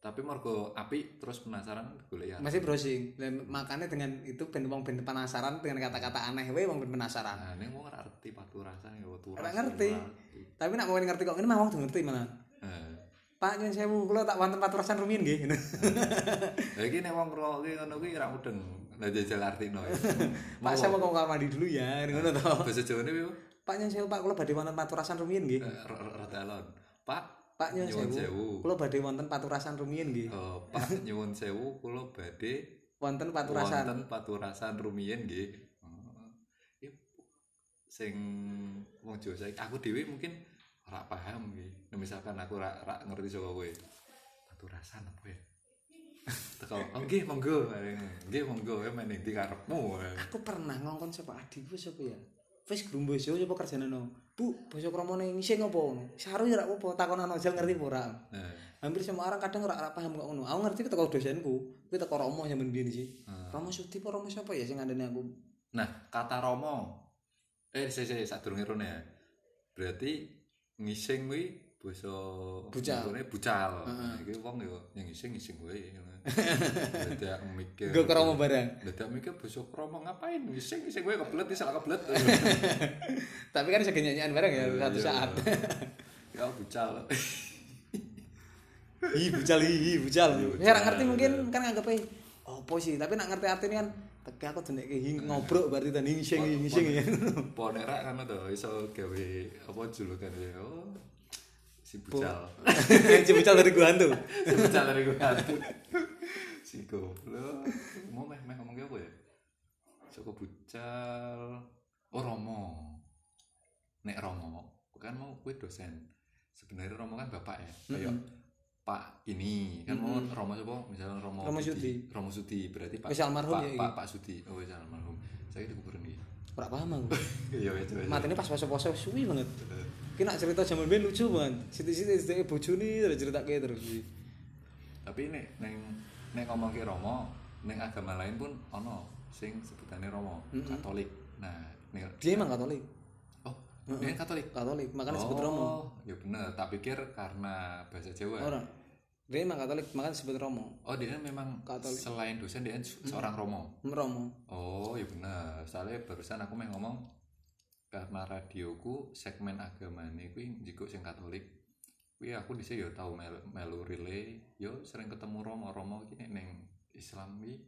Tapi mergo api terus penasaran golek ya. Masih browsing. Dan makanya dengan itu ben wong ben penasaran dengan kata-kata aneh wae wong ben penasaran. Nah, ning wong ora ngerti paturasan ya turas. Ora ngerti. Tapi nak mau ngerti kok ngene mah wong ngerti malah. Heeh. Pak nyun sewu kula tak wonten paturasan rumiyin nggih. Lah iki nek wong ngrungokke ngono kuwi ora mudeng. Lah jajal artino ya. (laughs) Pak saya mau kamar mandi dulu ya, ngono to. Bahasa Jawane piye? Pak nyun sewu Pak kula badhe wonten paturasan rumiyin nggih. Eh, r- r- Rada alon. Pak Pak nyuwun sewu. Kula badhe wonten paturasan rumiyin nggih. Oh, Pak nyuwun sewu kula badhe Wonten paturasan. wonten paturasan rumiyin nggih. Oh. Sing wong Jawa saiki aku dhewe mungkin ora paham nggih. Nek misalkan aku ora ora ngerti saka kowe. Paturasan apa ya? (laughs) Teko, oh nggih monggo. Nggih monggo ya men ndi karepmu. Aku pernah ngongkon sapa adikku sapa ya. Wis grumbo yo sapa kerjane no. Bu, basa kramane ngising apa ngono? Saru ya apa-apa, takonan aja ngerti apa ora. Nah, hampir semua orang kadang ora paham kok ngono aku ngerti teko dosenku kuwi teko Romo zaman biyen sih Romo Sudi apa Romo siapa ya sing ngandani aku Nah, kata Romo. Eh, saya saya sadurunge rone ya. Berarti ngising kuwi basa Bucal. bucal. Nah, iki wong yo yang ngising ngising wae. Dadak mikir. Nggo ke Romo barang Dadak mikir basa kromo ngapain? Ngising ngising wae kebelet salah kebelet. (laughs) tapi kan bisa nyanyian bareng ya satu Iya. saat Ya bucal. hi bucal hi bucal ya ora ngerti mungkin kan nganggepe opo sih tapi nak ngerti artinya kan teke aku denekke hi ngobrol berarti tadi ngising ngising ya Ponera kan to iso gawe apa julukan ya. Si bucal. (laughs) si bucal dari gua hantu si bucal dari gue (laughs) si goblok. Mau meh meh ngomong apa ya? Soko bucal oh Romo. Nek Romo. Kan mau gue dosen. Sebenarnya Romo kan bapak ya. Kayak Pak ini. Kan mau Romo siapa misalnya Romo Romo Budi. Romo Sudi berarti Pak Wis almarhum Pak, ya iki. Pak, Pak Sudi. Oh wis almarhum. Saya dikuburin nih ora paham aku. (laughs) Iya wis matine pas poso-poso suwi banget Ki nak cerita zaman ben lucu banget. Siti-siti sedeke bojone terus ceritake terus. tapi nek neng nek ngomong ke Romo neng agama lain pun ono sing sebutannya Romo Katolik nah nek Dia emang Katolik. oh dia Katolik Katolik, makanya disebut Romo. oh ya bener tak pikir karena bahasa Jawa Ora. Dia emang Katolik, makanya disebut Romo. oh dia memang Katolik. selain dosen dia se- seorang Romo Romo. oh ya bener soalnya barusan aku mau ngomong karena radioku segmen agama ini kuwi jiko sing Katolik. Kuwi aku dhisik ya tau melu, melu relay. Yo sering ketemu Romo Romo iki nek ning Islam kuwi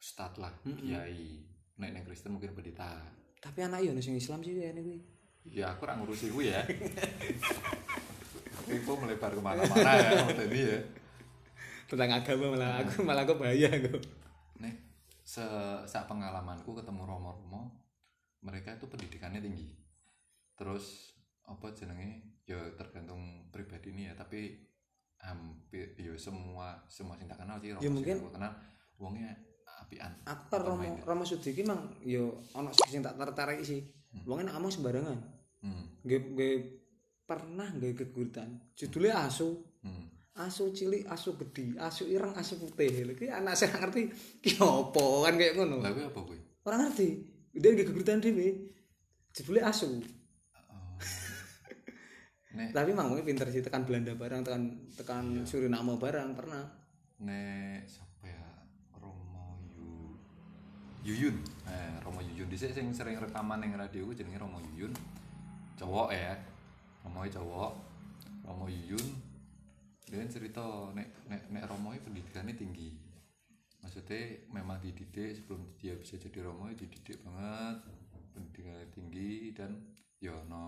ustad lah kiai. Nek ning Kristen mungkin pendeta. Tapi anak yo sing Islam sih ya kuwi. ya aku ora ngurusi kuwi ya. Info melebar ke mana-mana ya (laughs) waktu ini ya. Tentang agama malah aku malah aku bahaya aku. nek se saat pengalamanku ketemu Romo-Romo mereka itu pendidikannya tinggi terus apa jenenge ya tergantung pribadi ini ya tapi hampir ya semua semua sing tak kenal sih Ya, mungkin- aku kenal wongnya apian Aku kan Romo Romo Sudi ki mang yo ana sing tak tertarik sih. Wong nek ngomong sembarangan. hmm, Nggih nggih pernah nggih geguritan. Judulnya asu. hmm. Asu cilik, asu gede, asu ireng, asu putih. Lha ki anak saya ngerti ki opo kan kayak ngono. kuwi apa kuwi Orang ngerti. Dia nggih geguritan dhewe. Judulnya asu. Oh. nek Tapi mang mungkin pinter sih tekan Belanda barang, tekan tekan Suriname barang pernah. nek siapa ya? Romo Yu Yuyun. Eh Romo Yuyun. Dhisik sing sering rekaman ning radio jenenge Romo Yuyun. Cowok ya. Romo cowok. Romo Yuyun. Dia cerita nek nek nek Romo iki pendidikannya tinggi maksudnya memang dididik sebelum dia bisa jadi Romo ya dididik banget pendidikannya tinggi dan ya no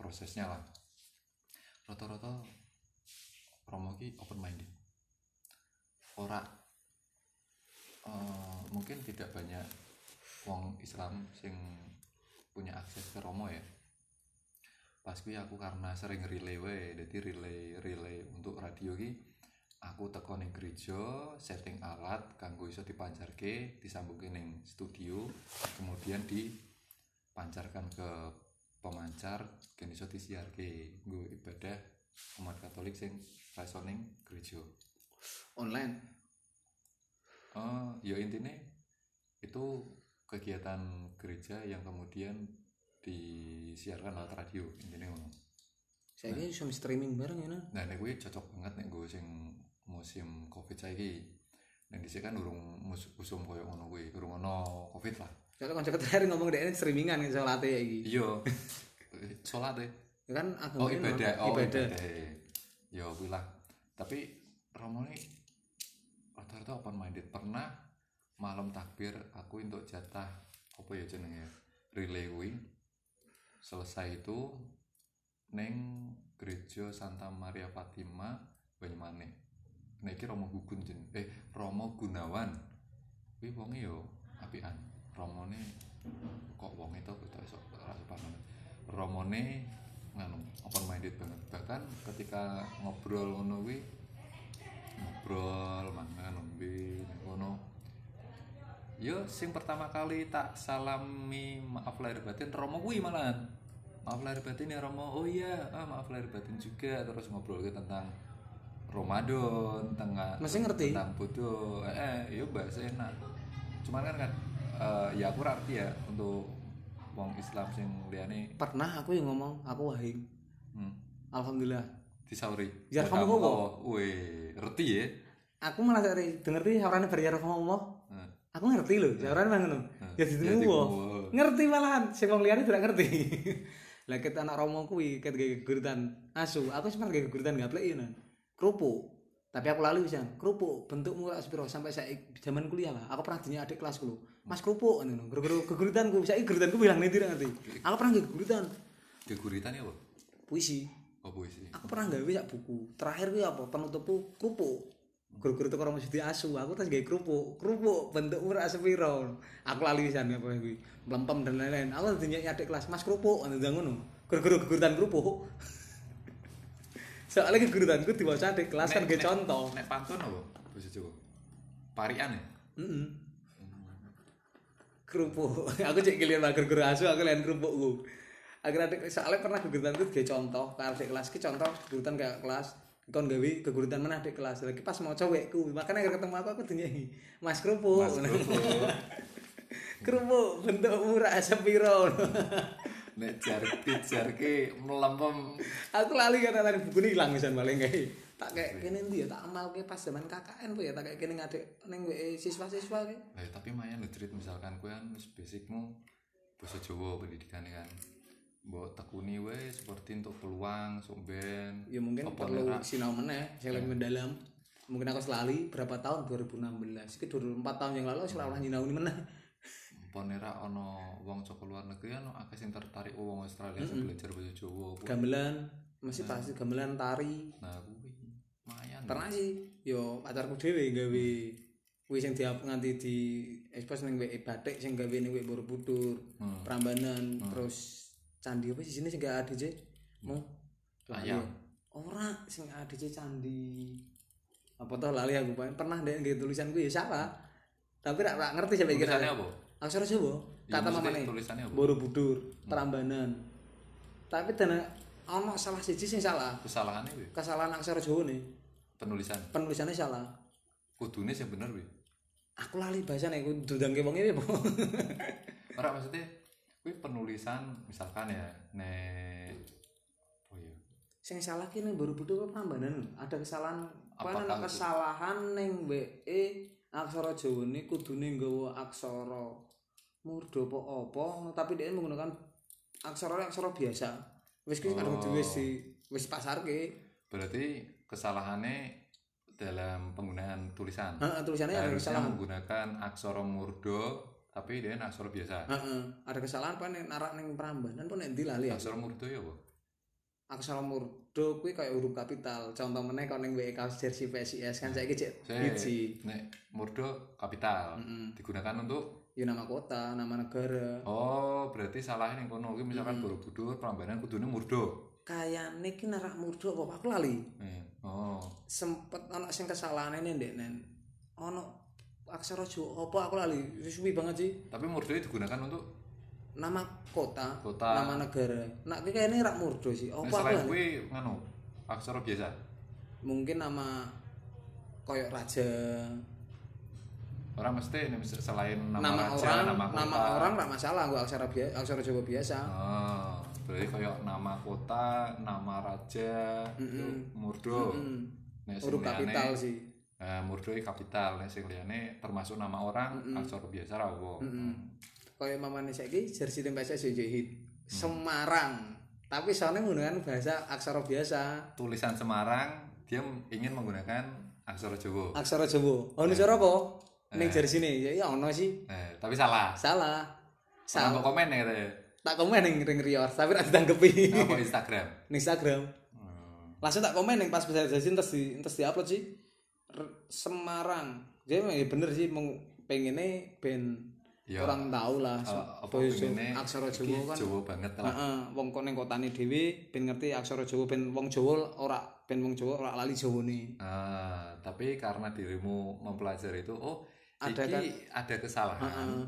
prosesnya lah. Rata-rata Romo ki open minded ora eh, mungkin tidak banyak wong Islam sing punya akses ke Romo ya. Pas aku karena sering relay wae jadi relay relay untuk radio ki aku teko ning gereja setting alat kanggo iso dipancarke disambungke ning studio kemudian dipancarkan ke pemancar kan iso disiarke nggo ibadah umat Katolik sing ra iso ning gereja Online. Oh, ya intinya itu kegiatan gereja yang kemudian disiarkan lewat radio intinya ngono. Saya ini bisa streaming bareng ya nah. Nah, nek kuwi cocok banget nek gue sing musim Covid saiki. Nek dhisik kan urung mus- usum koyo ngono kuwi, urung ono Covid lah. Kalau konsep terakhir ngomong dia ini streamingan yang sholat ya iki. Iya. (laughs) Salat deh. Kan Oh, agama ini ibadah. Oh, ibadah. ibadah. Ya kuwi lah. Tapi Romo ini rata-rata open minded. Pernah malam takbir aku untuk jatah apa ya jenenge relay kuwi. Selesai itu neng gereja Santa Maria Fatima Banyumanik. Nah iki Romo Gugun jen. Eh Romo Gunawan. Kuwi wonge yo apian. Romone kok wonge to kok iso ora banget. Romone nganu open minded banget. Bahkan ketika ngobrol ngono kuwi ngobrol mangan ngombe ning kono. Yo sing pertama kali tak salami maaf lahir batin Romo kuwi malahan. Maaf lahir batin ya Romo. Oh iya, ah, maaf lahir batin juga terus ngobrol tentang Ramadan tengah Masih ngerti? tentang bodoh eh iya bahasa enak cuman kan kan eh, ya aku arti ya untuk wong Islam sing liyane Pernah aku yang ngomong, aku wahing. hmm, Alhamdulillah. disauri Jar kamu kok? weh ngerti ya Aku malah dari dengerti bar ya kamu ngomong. Nah, Aku ngerti loh, saurane mah ngono. Ya Ya ditemu ditemu. wong. Ngerti malahan, sing wong liyane tidak ngerti. (laughs) Lah ket anak romo kuwi ket geguritan asu, aku sempat geguritan gaplek ya nan. Kerupuk. Tapi aku lali bisa, kerupuk bentukmu rak sepiro sampai saya zaman kuliah lah. Aku pernah dinya adik kelasku lho. Mas kerupuk ngono. Gara-gara geguritanku, saya geguritanku bilang nih tidak ngerti. Aku pernah geguritan geguritan ya apa puisi. oh puisi Aku pernah gawe sak buku. Terakhir kuwi apa? Penutupku kerupuk. Guru-guru teko orang mesti asu, aku tas gawe kerupuk. Kerupuk bentuk ora sepiro. Aku lali pisan apa kuwi. Mlempem dan lain-lain. Aku dinyek adik kelas, Mas kerupuk ndang ngono. Guru-guru geguritan kerupuk. (laughs) Soalnya geguritanku diwaca adik kelas kan gawe contoh. nek pantun apa bahasa Jawa parian ya Heeh. Kerupuk. (laughs) Aku cek kalian lah guru asu, aku lain kerupukku. Akhirnya adik soalnya pernah geguritanku gawe contoh, ke adik kelas ki contoh geguritan kayak kelas kon gawe geguritan mana adik kelas lagi pas mau cowekku makanya akhirnya ketemu aku aku dinyai mas kerupuk Mas kerupuk. (laughs) kerupuk bentuk murah sepiro (laughs) nek jarke jarke melempem aku lali karena tadi buku ini hilang misalnya paling kayak tak kayak kene ndi ya? Tak amal pas zaman KKN po ya? Tak kayak kene ngadek ning WE siswa-siswa Lah tapi mayan lho Drit, misalkan kowe kan wis basicmu basa Jawa pendidikannya kan. Mbok tekuni wae seperti untuk peluang sumben. ya mungkin perlu sinau meneh saya lebih mendalam. Mungkin aku selali berapa tahun? 2016 itu 24 tahun yang lalu aku selalu nyinau meneh apa nek ra ono wong saka luar negeri kan akeh sing tertarik oh, wong Australia sing belajar basa Jawa. gamelan masih pasti gamelan tari. Nah, kuwi mayan. pernah sih yo pacarku dhewe gawe kuwi sing diap nganti di ekspos ning WE batik sing gawe ning WE Borobudur Hmm. Prambanan terus candi apa sih sini sing gak ADC mau? Ayam. ora sing ADC candi. Apa toh lali aku pernah deh nggih tulisanku ya siapa? Tapi rak ngerti sampai kira. Tulisannya apa? Aksara Jawa? Ya, kata maksudnya mamane? Borobudur Prambanan. Tapi dan ono salah siji sing salah. Kesalahannya kuwi kesalahan aksara Jawa nih. Penulisan. penulisannya salah. Kudune sing bener kuwi. aku lali bahasa nih aku dudangke wong iki apa (laughs) Ora maksudnya kuwi penulisan misalkan ya nek oh iya sing salah ki ning Borobudur Prambanan? Ada kesalahan apa kesalahan ning WE aksara Jawa ini kudune nggawa aksara murda apa apa tapi dia menggunakan aksara aksara biasa wis ki kadung Oh. wis di wis pasarke berarti kesalahannya dalam penggunaan tulisan. heeh tulisannya ada kesalahan menggunakan aksara murdo tapi dia aksara biasa. heeh ada kesalahan apa ning narak ning Prambanan apa nek ndi lali ya Aksara murdo ya apa? aksara murda kuwi kayak huruf kapital contoh meneh kok ning WE kaos jersey PSIS kan saiki cek Saya biji nek murdo kapital digunakan untuk ya nama kota nama negara. Oh berarti salahnya yang kono. Kuwi misalkan Borobudur Prambanan kudune murdo. kayane ki narak murda apa? Aku lali. Eh, Oh, sempet ana sing kesalahane ndek nen. Ana aksara Jawa apa? Aku lali. Suwi banget sih. Tapi murdo itu digunakan untuk nama kota, Kota. nama negara. Nak ki kayane rak murda sih. Nah, apa aku selain lali? kuwi nganu aksara biasa. mungkin nama koyok raja Orang mesti ini selain nama, nama, raja, orang nama nama, kota. orang rak masalah gua aksara biasa aksara Jawa biasa Oh, berarti kayak nama kota, nama raja, itu murdo. Hmm. Nek sing huruf kapital sih Eh, murdo kapital, nek sing liyane termasuk nama orang, aksara biasa ra apa. kayak mamane saiki jersey tim PSS hit Semarang tapi soalnya menggunakan bahasa aksara biasa Tulisan Semarang dia ingin menggunakan aksara Jawa. aksara Jawa. Ono cara apa? Ning jersey ini ya iya ono sih. Eh, tapi salah. Salah. Salah Salah. komen ya katanya. Tak komen ning ring Rior, tapi ora ditanggepi. Apa Instagram? (laughs) ning Instagram. Hmm. Langsung tak komen ning pas bisa jersey terus di terus di-upload sih. R- Semarang. Jadi ya bener sih meng, pengennya ben Ya. orang tahu lah. Eh, apa bahasa pengennya aksara Jawa kan. Jawa banget lah. Heeh, wong kok ning kotane dhewe ben ngerti aksara Jawa ben wong Jawa ora ben wong Jawa ora lali Jawane. Ah, tapi karena dirimu mempelajari itu, oh, Ada kan? ada kesalahan Heeh.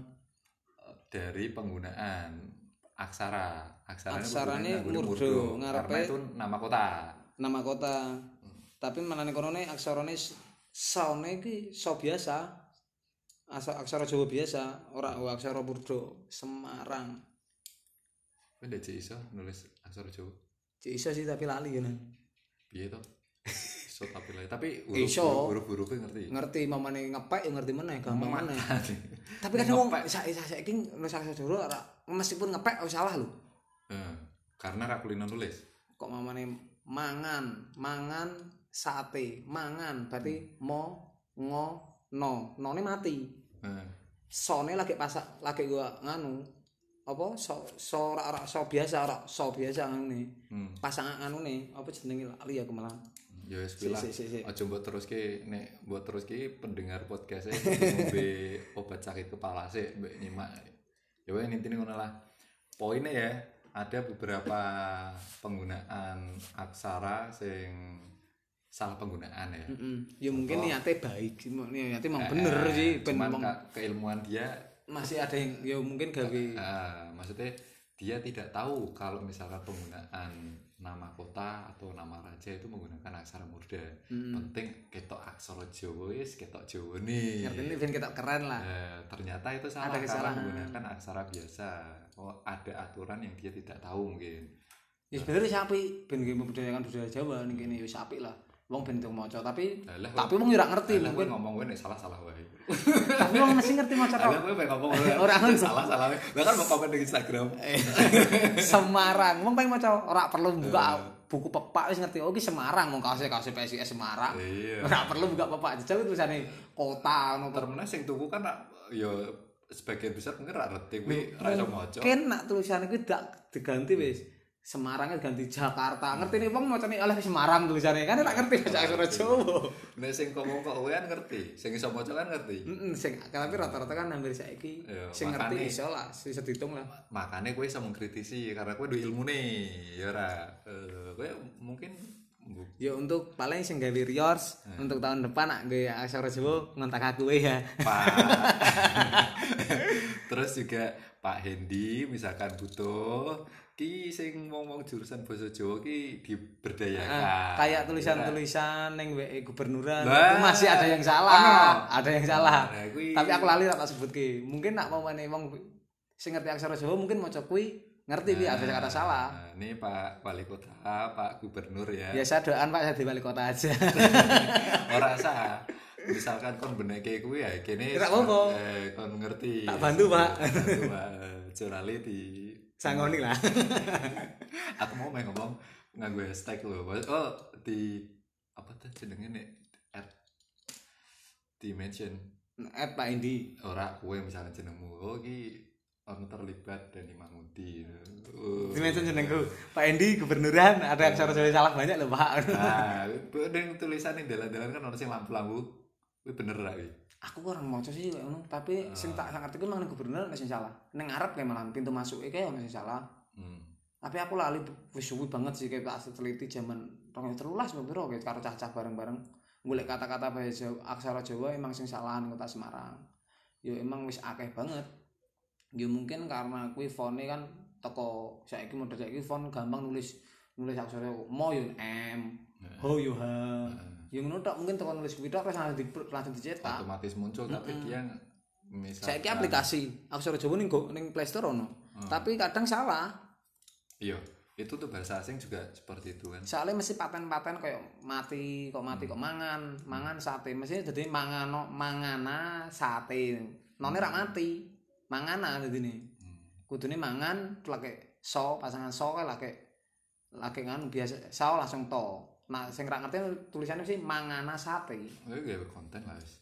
eh, dari penggunaan aksara. Aksaranya Aksaranya penggunaan nganggo murdo, murdo. ngarepe- Karena itu nama kota. Nama kota. tapi menane kono ne aksarane s- saone iki so biasa Asa, aksara Jawa biasa ora oh, aksara Burdo Semarang Kowe ndek iso nulis aksara Jawa. Cik iso sih tapi lali ya Nan. Piye to? Tapi. Tapi Iso. huruf-huruf ngerti. ngerti mamane ngepek ya ngerti meneh gampang Mak- meneh tapi kadang wong Ngepek. sa sa saiki nulis Jawa ora meskipun ngepek oh, salah lho Eh, karena ra kulino nulis. kok mamane mangan mangan sate mangan berarti mo ngo no none mati Eh, sone lagi pasak lagi gua nganu apa so so ora ora so biasa ora so biasa ngene hmm. pasangan anu nih apa jenenge lali aku malah Ya wis Si, kuwi lah. si, si, si. Aja mbok teruske nek mbok teruske pendengar podcast e ngombe (laughs) obat sakit kepala sih mbek nyimak. Ya wes intine ngono lah. Poinnya ya ada beberapa penggunaan aksara sing salah penggunaan ya. Mm-mm. ya mungkin niatnya baik sih niatnya emang Eh, bener sih ben Cuman ka- keilmuan dia masih ada yang ya mungkin gawe eh, maksudnya dia tidak tahu kalau misalkan penggunaan nama kota atau nama raja itu menggunakan aksara murda. Penting ketok aksara Jawa wis ketok Jawa nih. ngerti ini ben kita keren lah Eh, ternyata itu salah Ada karena menggunakan aksara biasa. Oh, ada aturan yang dia tidak tahu mungkin. ya sebenarnya sapi ben membudayakan budaya Jawa nih ya sapi lah wong ben itu maca tapi Lah, tapi wong ora ngerti Alah, kowe mungkin ngomong gue nek salah-salah wae. tapi wong mesti ngerti maca Alah, kowe pengen ngomong gue Orang. salah-salah wae. Bahkan mau komen di Instagram. (laughs) Semarang wong pengen maca ora perlu buka Eh. buku pepak wis ngerti oh iki Semarang wong kaose kaose PSIS Semarang Iya. (laughs) ora perlu buka pepak jajal tulisane kota ngono Termeneh sing tuku kan ya sebagian besar mungkin ra ngerti kuwi ra iso maca. mungkin nak tulisannya kuwi dak diganti wis Semarangnya ganti Jakarta ngerti nih wong macane oleh Semarang tulisannya kan tak ngerti baca aksara Jawa Nek sing ngomong kok kowe kan ngerti, sing iso maca kan ngerti. Heeh, sing tapi rata-rata kan hampir saiki Iya, sing ngerti makane- iso lah, bisa dihitung lah. Makanya kowe iso mengkritisi karena kowe duwe ilmune, ya ora. Eh, kowe mungkin Ya untuk paling sing gawe Riors untuk tahun depan nak gawe aksara Jawa ngontak aku ya. Pak. (laughs) Terus juga Pak Hendi misalkan butuh ki sing wong-wong jurusan basa Jawa ki diberdayakan. Ah, kayak Ya, tulisan-tulisan ning WE gubernuran Lah. itu masih ada yang salah. Ada yang salah. Nah, kuwi- Tapi aku lali tak sebutke. Mungkin nak mau mene wong sing ngerti aksara Jawa mungkin maca kuwi ngerti pi ada kata salah. Nah, ini Pak Wali Kota, Pak Gubernur ya. Biasa doan Pak jadi wali kota aja. (laughs) Ora sah. Misalkan kon beneke kuwi ya kene Ora apa-apa. eh, kon ngerti. Tak bantu, Pak. Tak bantu, Pak. Curali di Sangoni lah. (laughs) aku mau main ngomong nganggo hashtag lho. Oh, di apa tuh jenenge nek at di mention Eh Pak Indi. ora kue misalnya jenengmu. Oh, iki ono terlibat Dani Mahmudi. Oh. Dimension jenengku. Pak Endi gubernuran ada aksara Jawa salah banyak loh Pak. Nah, (laughs) dengan tulisan yang dalan-dalan kan ono sing lampu-lampu. Bener kuwi. Aku kurang maca sih kayak ngono, tapi sing tak ngerti ku nang gubernur nek sing salah. Ning ngarep kayak malah pintu masuk kayak ono sing salah. Hmm. Tapi aku lali wis suwi banget sih kayak tak teliti zaman 2013 apa piro kayak karo cah-cah bareng-bareng golek kata-kata bahasa aksara Jawa emang sing salah kota Semarang. Yo emang wis akeh banget. Yo mungkin karena kuwi fone kan teko saiki model saiki font gampang nulis nulis aksara mo yo M, ho yo H. Yo ngono tok mungkin teko nulis kuwi tok langsung di langsung dicetak. Otomatis muncul tapi dia misalkan Saiki aplikasi aksara Jawa ning ning Play Store ono. Tapi kadang salah. Iya, itu tuh bahasa asing juga seperti itu kan. Soalnya mesti paten-paten kayak mati, kok mati kok mangan, mangan sate. Mesti jadi mangano mangana sate. None rak mati. Mangana dadi ne. Kudune mangan lake so pasangan so kae lake lake nganu biasa so langsung to. Nah, sing rak ngerti tulisannya sih mangana sate. Oh, gawe konten lah wis.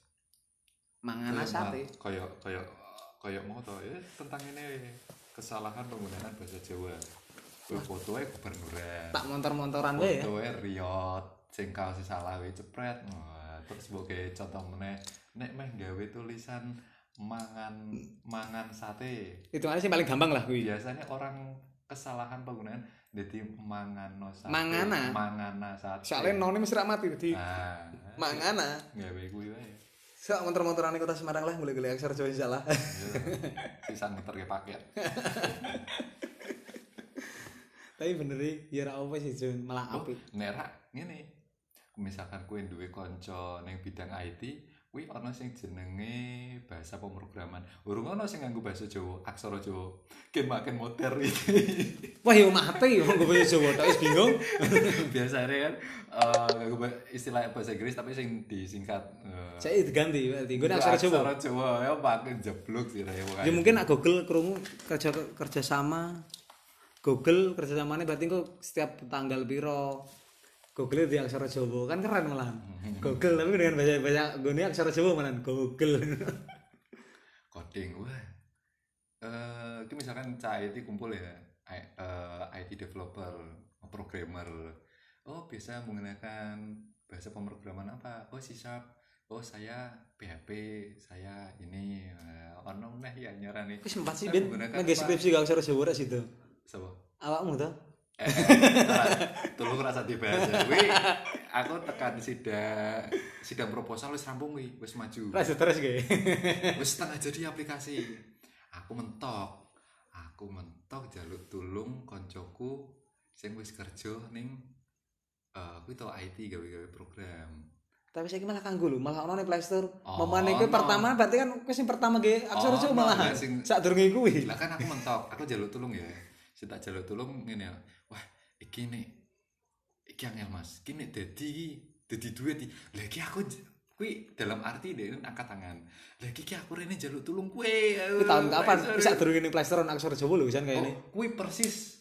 Mangana Kayak sate. Kayak kayak kayak mau tau ya tentang ini kesalahan penggunaan bahasa Jawa. Kowe fotoe gubernuran. Tak montor-montoran wae ya. Fotoe riot sing kaos salah wae cepret. Wah, terus gawe contoh meneh nek meh gawe tulisan mangan mangan sate. Itu sih paling gampang lah kuwi. Biasanya orang kesalahan penggunaan jadi mangano sate. Mangana. Mangana sate. Soalnya none mesti rak mati dadi Nah, (laughs) mangana. gawe kuwi wae. Sak montor-montoran di kota Semarang lah mulai-mulai aksara Jawa salah. Iya. (laughs) Sisa muter ke paket. (laughs) Tapi bener ya, ya apa sih Jun, malah apik. Nerak ngene. misalkan kue duwe konco neng bidang IT kuwi ana sing jenenge bahasa pemrograman urung ana sing nganggo bahasa Jawa aksara Jawa ken makin modern iki Wah, yo mati yo nggo bahasa Jawa tok wis bingung. (laughs) biasanya kan eh, nganggo istilah bahasa Inggris tapi sing disingkat eh, Saya diganti berarti. Gue aksara Jawa. aksara Jawa ya makin jeblok sih Ya mungkin nak Google krungu kerja kerja sama Google kerja samanya berarti kok setiap tanggal piro Google di aksara Jawa. Kan keren malah. Google tapi dengan bahasa bahasa gue aksara Jawa malah Google. (laughs) coding wah. Eh itu misalkan cah IT kumpul ya. I- eh, IT developer programmer. Oh biasa menggunakan bahasa pemrograman apa? Oh C sharp. Oh saya PHP saya ini. Eh, ono neh ya nyarani Aku sempat sih ben nggak skripsi gak aksara Jawa rek situ. Sapa? Awakmu tuh? Eh, tolong rasa ya. Wih, aku tekan sidang sidang proposal wis rampung wih, wis maju. Stres gue. (laughs) wis setengah jadi aplikasi aku mentok aku mentok jaluk tulung koncoku sing wis kerja ning eh kuwi tau IT gawe-gawe program Tapi saya malah kanggo lho, malah ono ning Play Store. Oh, kuwi ono. pertama berarti kan wis sing pertama ge aksara Oh, malah. lah, sing- Sak durunge kuwi. lah kan aku mentok aku jaluk tulung ya sing tak jaluk tulung ngene ya iki nek iki angel mas iki nek dadi dadi duit iki lah iki aku kuwi dalam arti deh angkat tangan lah iki aku rene jaluk tulung kue Kuwi tahun kapan? Ning Play Store ono aksara Jawa lho wisan Oh, kayaknya. kuwi persis.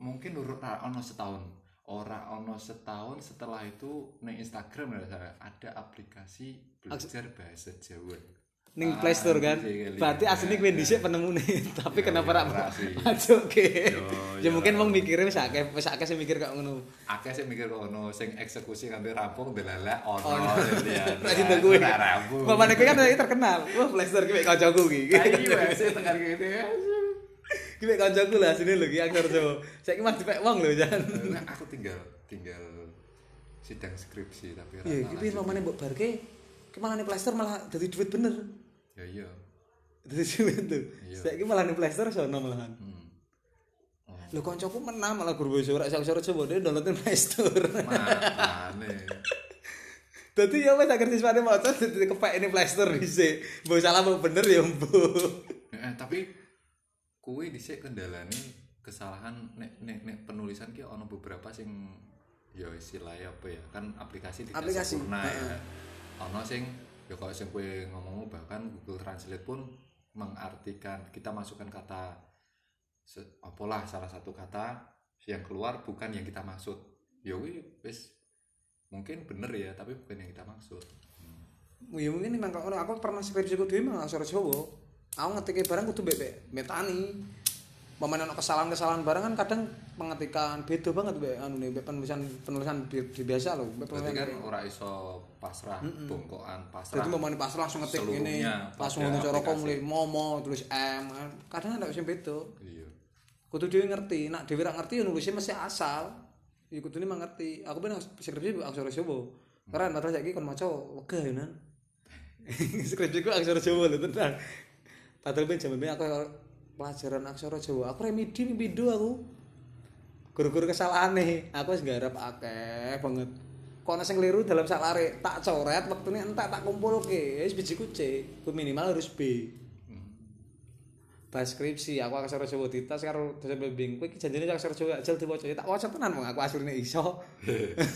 Mungkin urut ono setahun. Ora ono setahun setelah itu ning Instagram ya, ada aplikasi belajar bahasa Jawa. Ning Ah, Play Store kan. iya, Berarti aslinya gue dhisik penemune, (laughs) tapi Iya, kenapa ora (laughs) sih. masuk ke? Yo, Ya mungkin wong mikire wis akeh, wis akeh sing mikir kok ngono. Akeh sih mikir kok ono sing eksekusi ngambil rampung delala ono (laughs) ya. Ora cinta rampung. Mamane gue kan lagi terkenal. Wah, Play Store gue kancaku iki. Ayo sih tekan gitu ya. Gue kancaku lah sini lho iki aktor Jawa. Saiki mah dipek wong lho jan. Nah, aku tinggal tinggal sidang skripsi tapi Iya, tak iki lanjut. mamane mbok barke ki malah ning Play Store malah dadi duit bener. Ya iya. Tuh. Iya. Saiki malah Play Store sono malahan. Hmm. Oh. Lho kancaku menang malah guru bahasa ora aksara Jawa dia download ning Play Store. Makane. (laughs) Dadi ya wis akhir siswane maca dadi kepek ini Play Store dhisik. Mbok salah mbok bener ya mbok. Eh, tapi kue dhisik kendalane kesalahan nek nek nek penulisan ki ono beberapa sing ya istilahnya apa ya kan aplikasi tidak Aplikasi, sempurna ya ono sing ya kalau sing kue ngomong bahkan Google Translate pun mengartikan kita masukkan kata apalah salah satu kata yang keluar bukan yang kita maksud ya wis mungkin bener ya tapi bukan yang kita maksud Ya mungkin memang kalau aku pernah skripsi ku dhewe memang aksara Jawa. Aku ngetike barang kudu mbek metani. Pemain kesalahan-kesalahan barang kan kadang pengetikan beda banget mbek anu nih penulisan penulisan bi- bi- biasa loh, berarti penulisan kan ora iso pasrah bongkoan pasrah Jadi pemain pas langsung ngetik ini, langsung ngono cara mulai momo tulis M. kan. Kadang ada sing beda. iya Kudu dhewe ngerti, nak dhewe ra ngerti ya nulisnya mesti asal. Ya kudu mah ngerti. Aku ben skripsi aksara Jawa. Keren padahal saiki kon maca wegah ya nan. (laughs) skripsi ku aksara Jawa lho tenan. Padahal ben jaman aku pelajaran aksara Jawa. Aku remedi pindho aku. Guru-guru kesalahane, aku wis nggarap akeh banget. Kono sing keliru dalam salare tak coret wektune entek tak kumpulke. Wis biji kucing, ku minimal harus B. Pas skripsi aku aksara Jawa ditas karo dosen pembimbing. Kowe iki janjine aksara Jawa ajal diwaca. Tak waca tenan wong aku asline iso.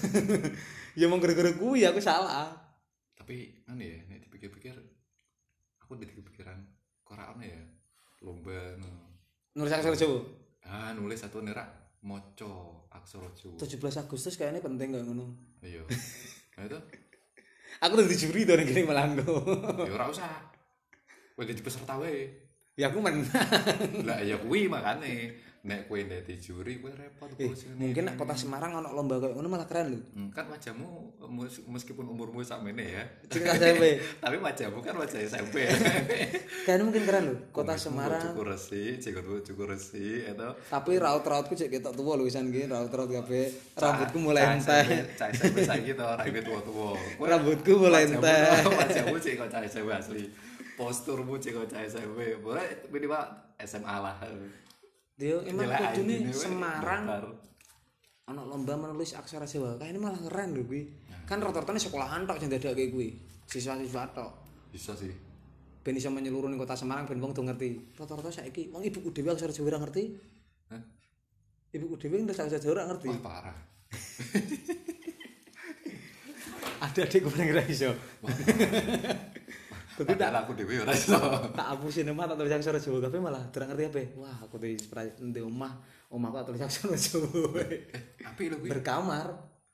(laughs) ya mong guru-guru kuwi aku salah. tapi kan ya nek dipikir-pikir aku udah kepikiran kok ora ono ya lomba no. Nulis aksara Jawa. ah nulis satu nerak moco aksara Jawa 17 Agustus kayaknya penting gak ngono. iya (laughs) nah itu Aku udah juri tuh ning Melanggo. (laughs) ya ora usah kowe jadi peserta wae ya aku menang. lah ya kuwi makane nek kowe dadi juri kowe repot Eh, mungkin nek kota Semarang ono lomba kayak ngono malah keren lho. Hmm, kan wajahmu meskipun umurmu sakmene ya Cerita SMP. (laughs) tapi wajahmu kan wajah SMP ya (laughs) Kayaknya mungkin keren lho. Kota Semarang. cukur resi jenggotmu cukur resi itu Tapi raut-rautku cek ketok tuwa lho wisan iki, raut-raut kabeh. Rambutku mulai entek. Cah SMP saiki to rambut tua-tua. (laughs) Rambutku mulai entek. Wajahmu cek kok cah SMP asli. Posturmu cek kok cah SMP. Boleh minimal SMA lah. Dia emang ID-ne, we, Semarang daftar. ana lomba menulis aksara Jawa. Kayak ini malah keren lho kuwi. Kan rata-rata nih sekolahan tok sing dadake kuwi. Siswa-siswa tok. bisa sih Ben iso menyeluruh ning kota Semarang ben wong do ngerti. Rata-rata saiki wong ibuku dhewe aksara Jawa ora ngerti. Hah? Ibuku dhewe nulis aksara Jawa ora ngerti. wah parah (laughs) Ada adikku paling ora iso. Tapi tak aku dewe ora iso tak hapusin omah tak tulis aksara Jawa kabeh malah ora ngerti apa. Wah, aku tulis ndek omah, omahku tak tulis aksara Jawa. eh apik lho kuwi Berkamar,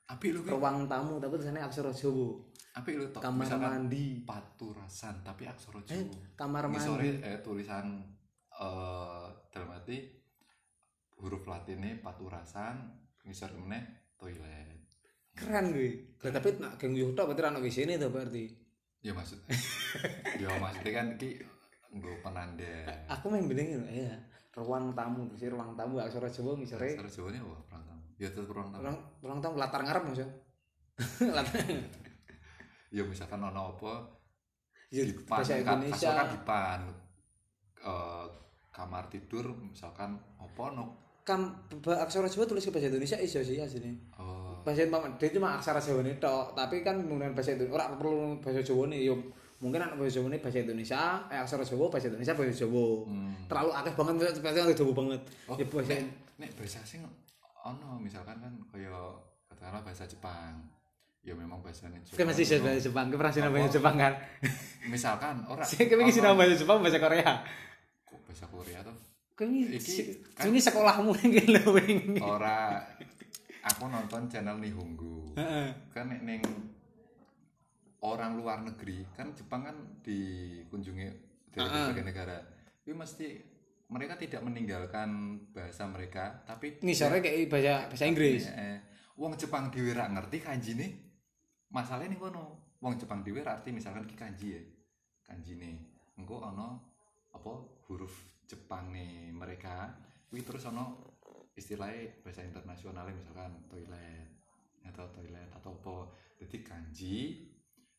apik lho kuwi ruang tamu tapi tulisannya aksara Jawa. apik lho tok Kamar mandi. paturasan tapi aksara Eh, Jawa kamar Ngisore, mandi. eh tulisan eh dalam arti huruf latinnya paturasan ngisor meneh toilet Keren gue. Lah tapi nak geng yo tok berarti ana WC-ne to berarti. Ya maksud ya (laughs) maksudnya kan ki nggo penanda Aku main bening ya. Ruang tamu, terus ruang tamu aksara Jawa ngisore aksara Jawa ini apa perang tamu ya tetep perang tamu ruang ruang tamu latar ngarep Mas. ya. (laughs) latar ya misalkan ono apa ya dipan kan Indonesia. kan dipan Eh, kamar tidur misalkan apa no Kam aksara Jawa tulis ke bahasa Indonesia iso sih asline. oh Bahasa dia cuma aksara Jawa nih tok, tapi kan menggunakan bahasa Indonesia. Ora perlu bahasa Jawa nih, yo mungkin anak bahasa Jawa nih bahasa Indonesia, eh aksara Jawa bahasa Indonesia bahasa Jawa. hmm. Terlalu akeh banget bahasa Jawa Jawa banget. oh Ya bahasa nek, nek bahasa asing ono misalkan kan kaya katakanlah bahasa Jepang ya memang bahasanya Jepang Kan masih bahasa Jepang, kan pernah sinau bahasa? Jepang kan. misalkan ora Saya kira sinau bahasa Jepang bahasa Korea. kok bahasa Korea tuh ini, Iki, kan- ini sekolahmu (laughs) yang gila ini. ora aku nonton channel Nihongo. Kan nek ning orang luar negeri kan Jepang kan dikunjungi dari berbagai negara. Tapi mesti mereka tidak meninggalkan bahasa mereka tapi Ngisore kayak bahasa bahasa Inggris. Eh, wong Jepang dhewe ra ngerti kanji nih masalahnya nih kono wong Jepang dhewe arti misalkan ki kanji ya. Kanji nih engko ono apa huruf Jepang nih mereka kuwi terus ono istilahnya bahasa internasionalnya misalkan toilet atau toilet atau apa jadi kanji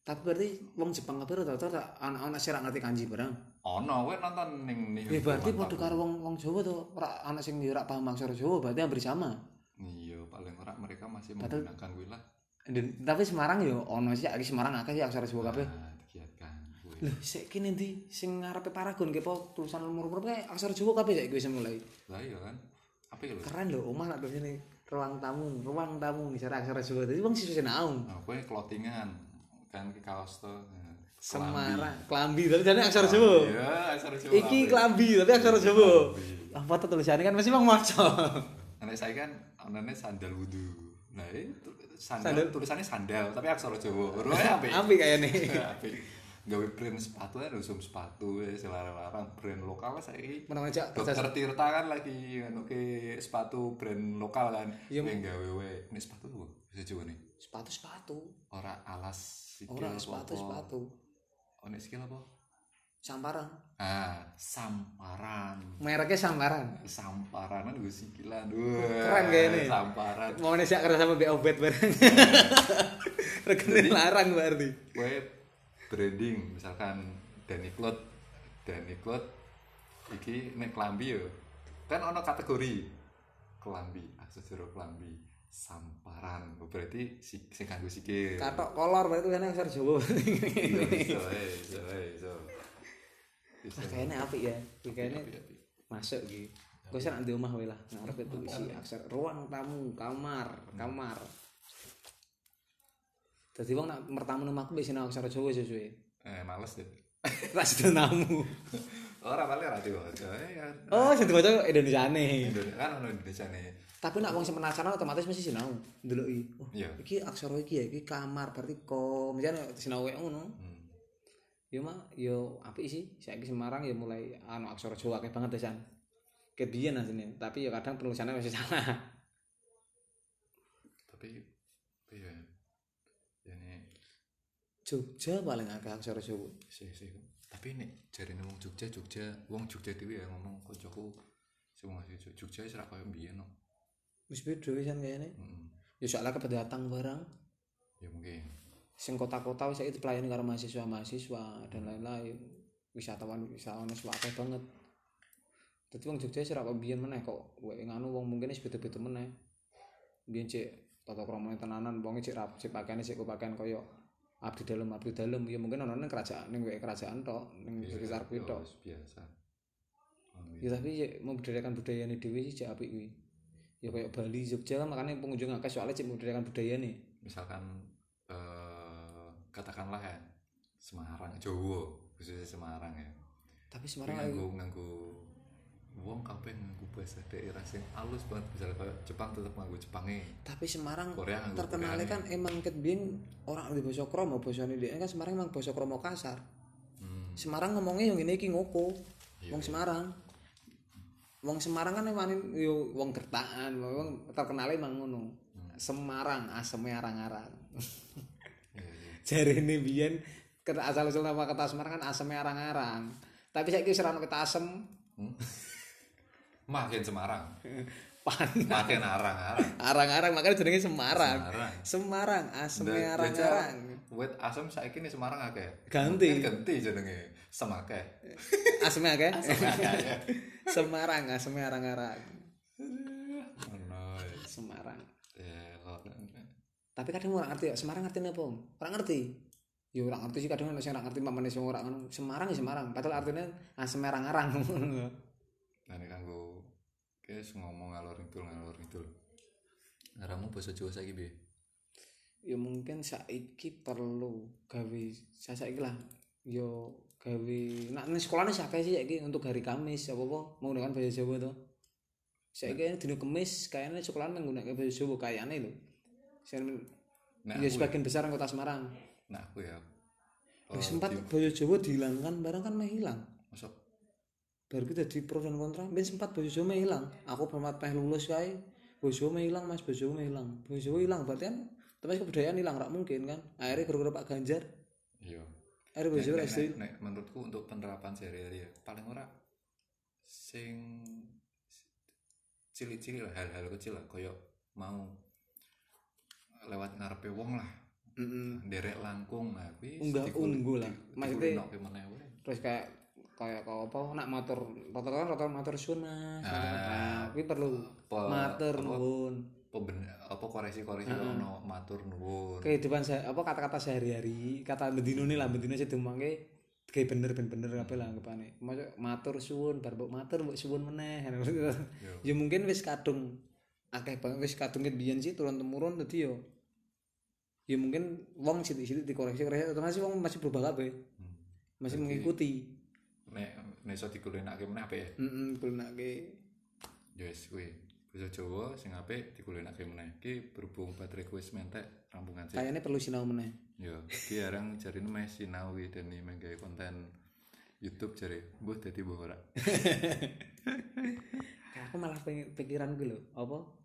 Tapi berarti wong Jepang kabeh rata-rata anak-anak sih ra ngerti kanji barang. ono kowe nonton ning nih Ya berarti padha karo wong wong Jawa to, ora anak sing yo ora paham aksara Jawa berarti hampir sama. iya paling ora mereka masih menggunakan kuwi lah tapi Semarang yo ono sih iki Semarang akeh sih aksara Jawa kabeh. Nah, digiatkan kuwi Lho, kene ndi sing ngarepe Paragon kepo tulisan umur-umur kae aksara Jawa kabeh saiki wis mulai. lah iya kan apa ya Keren lho, omah nak tulisane ruang tamu, ruang tamu ngisor aksara Jawa. Dadi wong siswa sinau. Nah, kue clothingan kan ke kaos tuh. nah, Semarang, klambi tapi jane aksara kelambi. Jawa. Iya, aksara Jawa. Iki klambi tapi aksara Jawa. Apa tuh tulisannya kan masih wong maca. Nek saya kan anane sandal wudu. Nah, itu Sandal. sandal, tulisannya sandal tapi aksara Jawa. Rupanya apa? Apik kayane. (laughs) Apik. Gawe brand sepatu kan usum sepatu ya selarang-larang brand lokal saya Menang aja Dokter Tirta kan lagi anu ke sepatu brand lokal kan. Iya. Yang gawe we. Ini sepatu tuh bisa Jawa nih. sepatu-sepatu. Ora alas sikil Ora apa-apa. sepatu-sepatu. Oh, nek sikil apa? Samparan. Ah, samparan. Mereknya samparan. Samparan kan gue sikilan. Keren kayaknya. Samparan. Mau nih kerja sama Obet bareng. Regane larang berarti. Gue branding misalkan Danny Cloud. Danny Cloud iki nek klambi yo. Kan ono kategori klambi, aksesori klambi, samparan. Berarti si sing kanggo sikil. Katok kolor berarti kan aksara Jawa. Iso, iso, eh, iso, eh, iso. Iso. Nah, kayaknya apik ya. Kayaknya masuk iki. Kau sih di rumah lah. Ngarep itu isi aksara ruang tamu, kamar, kamar. Dadi wong nak mertamu omahku wis sinau aksara Jawa sesuai. Eh, males deh. Ra sido namu. Ora paling ra diwaca. Eh, kan. Oh, sing diwaca Indonesiane. Indonesia kan ono Indonesia nih. Tapi nak wong sing penasaran otomatis mesti sinau. Ndeloki. Oh, Iya. iki aksara iki ya, iki kamar berarti ko. Misalnya sinau wae ngono. Hmm. Ya mah yo apik sih. Saiki Semarang ya mulai anu aksara Jawa akeh banget desan. Kebiyen asline, tapi ya kadang penulisannya masih salah. Tapi iya. Ya nih Jogja paling akeh aksara Jawa. sih sih. Tapi nek jarine wong Jogja Jogja, wong Jogja dhewe ya ngomong kancaku masih Jogja wis ra koyo mbiyen no. Wis beda wisan kayane. Heeh. Ya soalnya kependatang barang. Ya mungkin. Sing kota-kota wis saiki dipelayani karo mahasiswa-mahasiswa dan lain-lain. Wisatawan wisatawan wis akeh banget. Dadi wong Jogja wis ora kok biyen meneh kok. Wae nganu wong mungkin wis beda-beda meneh. biyen cek tata kramane tenanan wong cek rap cek pakaiane cek pakaian koyo abdi dalam abdi dalam. Ya mungkin ono ning kerajaan ning kerajaan tok ning Iya, sekitar kuwi tok. wis biasa. Oh, ya tapi cek membudayakan budayane dhewe sih cek apik kuwi. Ya kayak Bali Jogja kan makanya pengunjung akeh soalnya cek membudayakan budayane. Misalkan eh, katakanlah ya Semarang Jawa khususnya Semarang ya. Tapi Semarang nganggo nganggo wong kabeh nganggo bahasa daerah sing halus banget. Misalnya kayak Jepang tetep nganggo Jepange. Tapi Semarang Korea Koreane. kan emang ket biyen orang di basa kromo basane dhek kan Semarang emang basa kromo kasar. Hmm. Semarang ngomongnya yang ini iki ngoko. Iya, wong Semarang. Wong Semarang kan emang yo wong gertakan wong terkenalnya emang ngono. Hmm. Semarang aseme arang-arang. Iya, iya. (laughs) biyen kata asal usul nama kata Semarang kan aseme arang-arang. Tapi ora ono kata asem. Hmm? (laughs) makin Semarang. (laughs) Makin arang-arang. Arang-arang makanya jenenge Semarang. Semarang. Semarang aseme arang-arang. wit asem saiki nih Semarang akeh. Ganti. Ganti jenenge. Semake aseme akeh? (laughs) Semake. (laughs) Semarang aseme arang-arang. Semarang. Ya tapi kadang orang ngerti ya Semarang ngerti apa orang ngerti? Ya orang ngerti sih kadang orang ngerti mamane sing ora ngono. Semarang ya Semarang. Padahal artinya ah semarang-arang Nah, ini kanggo guys ngomong ngalor ngidul ngalor ngidul. Ngaramu basa Jawa saiki piye? ya mungkin saiki perlu gawe saya saiki lah. Yo gawe nak ning sekolahnya siapa sih saiki untuk hari Kamis apa apa menggunakan bahasa Jawa tuh saiki dino Kamis kayaknya sekolah menggunakan bahasa Jawa kayaknya lho. Saya Nah, ya aku, sebagian besar kota Semarang. Nah aku ya. Ya, Oh, sempat bahasa Jawa dihilangkan barang kan meh hilang baru kita di pro dan kontra. Ben sempat Jawa meh hilang aku pernah meh lulus bahasa Jawa meh hilang mas Jawa meh hilang Jawa hilang berarti kan tapi kebudayaan hilang rak mungkin kan. Akhirnya gara-gara Pak Ganjar. Iya. akhirnya Jawa Nek- nek- nek menurutku untuk penerapan sehari-hari ya paling ora sing cilik-cilik lah hal-hal kecil lah koyo mau lewat ngarepe wong lah. Derek langkung kuwi Unggah unggu lah. Maksudnya- terus kayak kayak kau apa nak motor rata kan rata motor sun mas Ah. nah, tapi perlu Pe- matur apa? nuwun. Pemben, apa koreksi-koreksi ono matur nuwun. Kehidupan saya apa kata-kata sehari-hari kata bendino nih lah bendino sih demangke kayak bener ben bener apa lah Maksud, matur suwun bar mbok matur mbok suwun meneh ya mungkin wis kadung akeh banget wis kadung biyen sih turun temurun dadi yo ya mungkin wong sithik-sithik dikoreksi koreksi otomatis wong masih berubah kabeh. Hmm. masih mengikuti nek nek iso dikulenake meneh apik ya? Heeh kulnake ya wis kuwi. Basa Jawa sing apik dikulenake meneh. Iki berhubung baterai kuwi mentek rampungan sih kayaknya perlu sinau meneh. Ya iki arang jarine meh sinau wi dan menggawe konten YouTube jare. Mbuh dadi mbuh ora. (laughs) Aku malah pikiran gue lho apa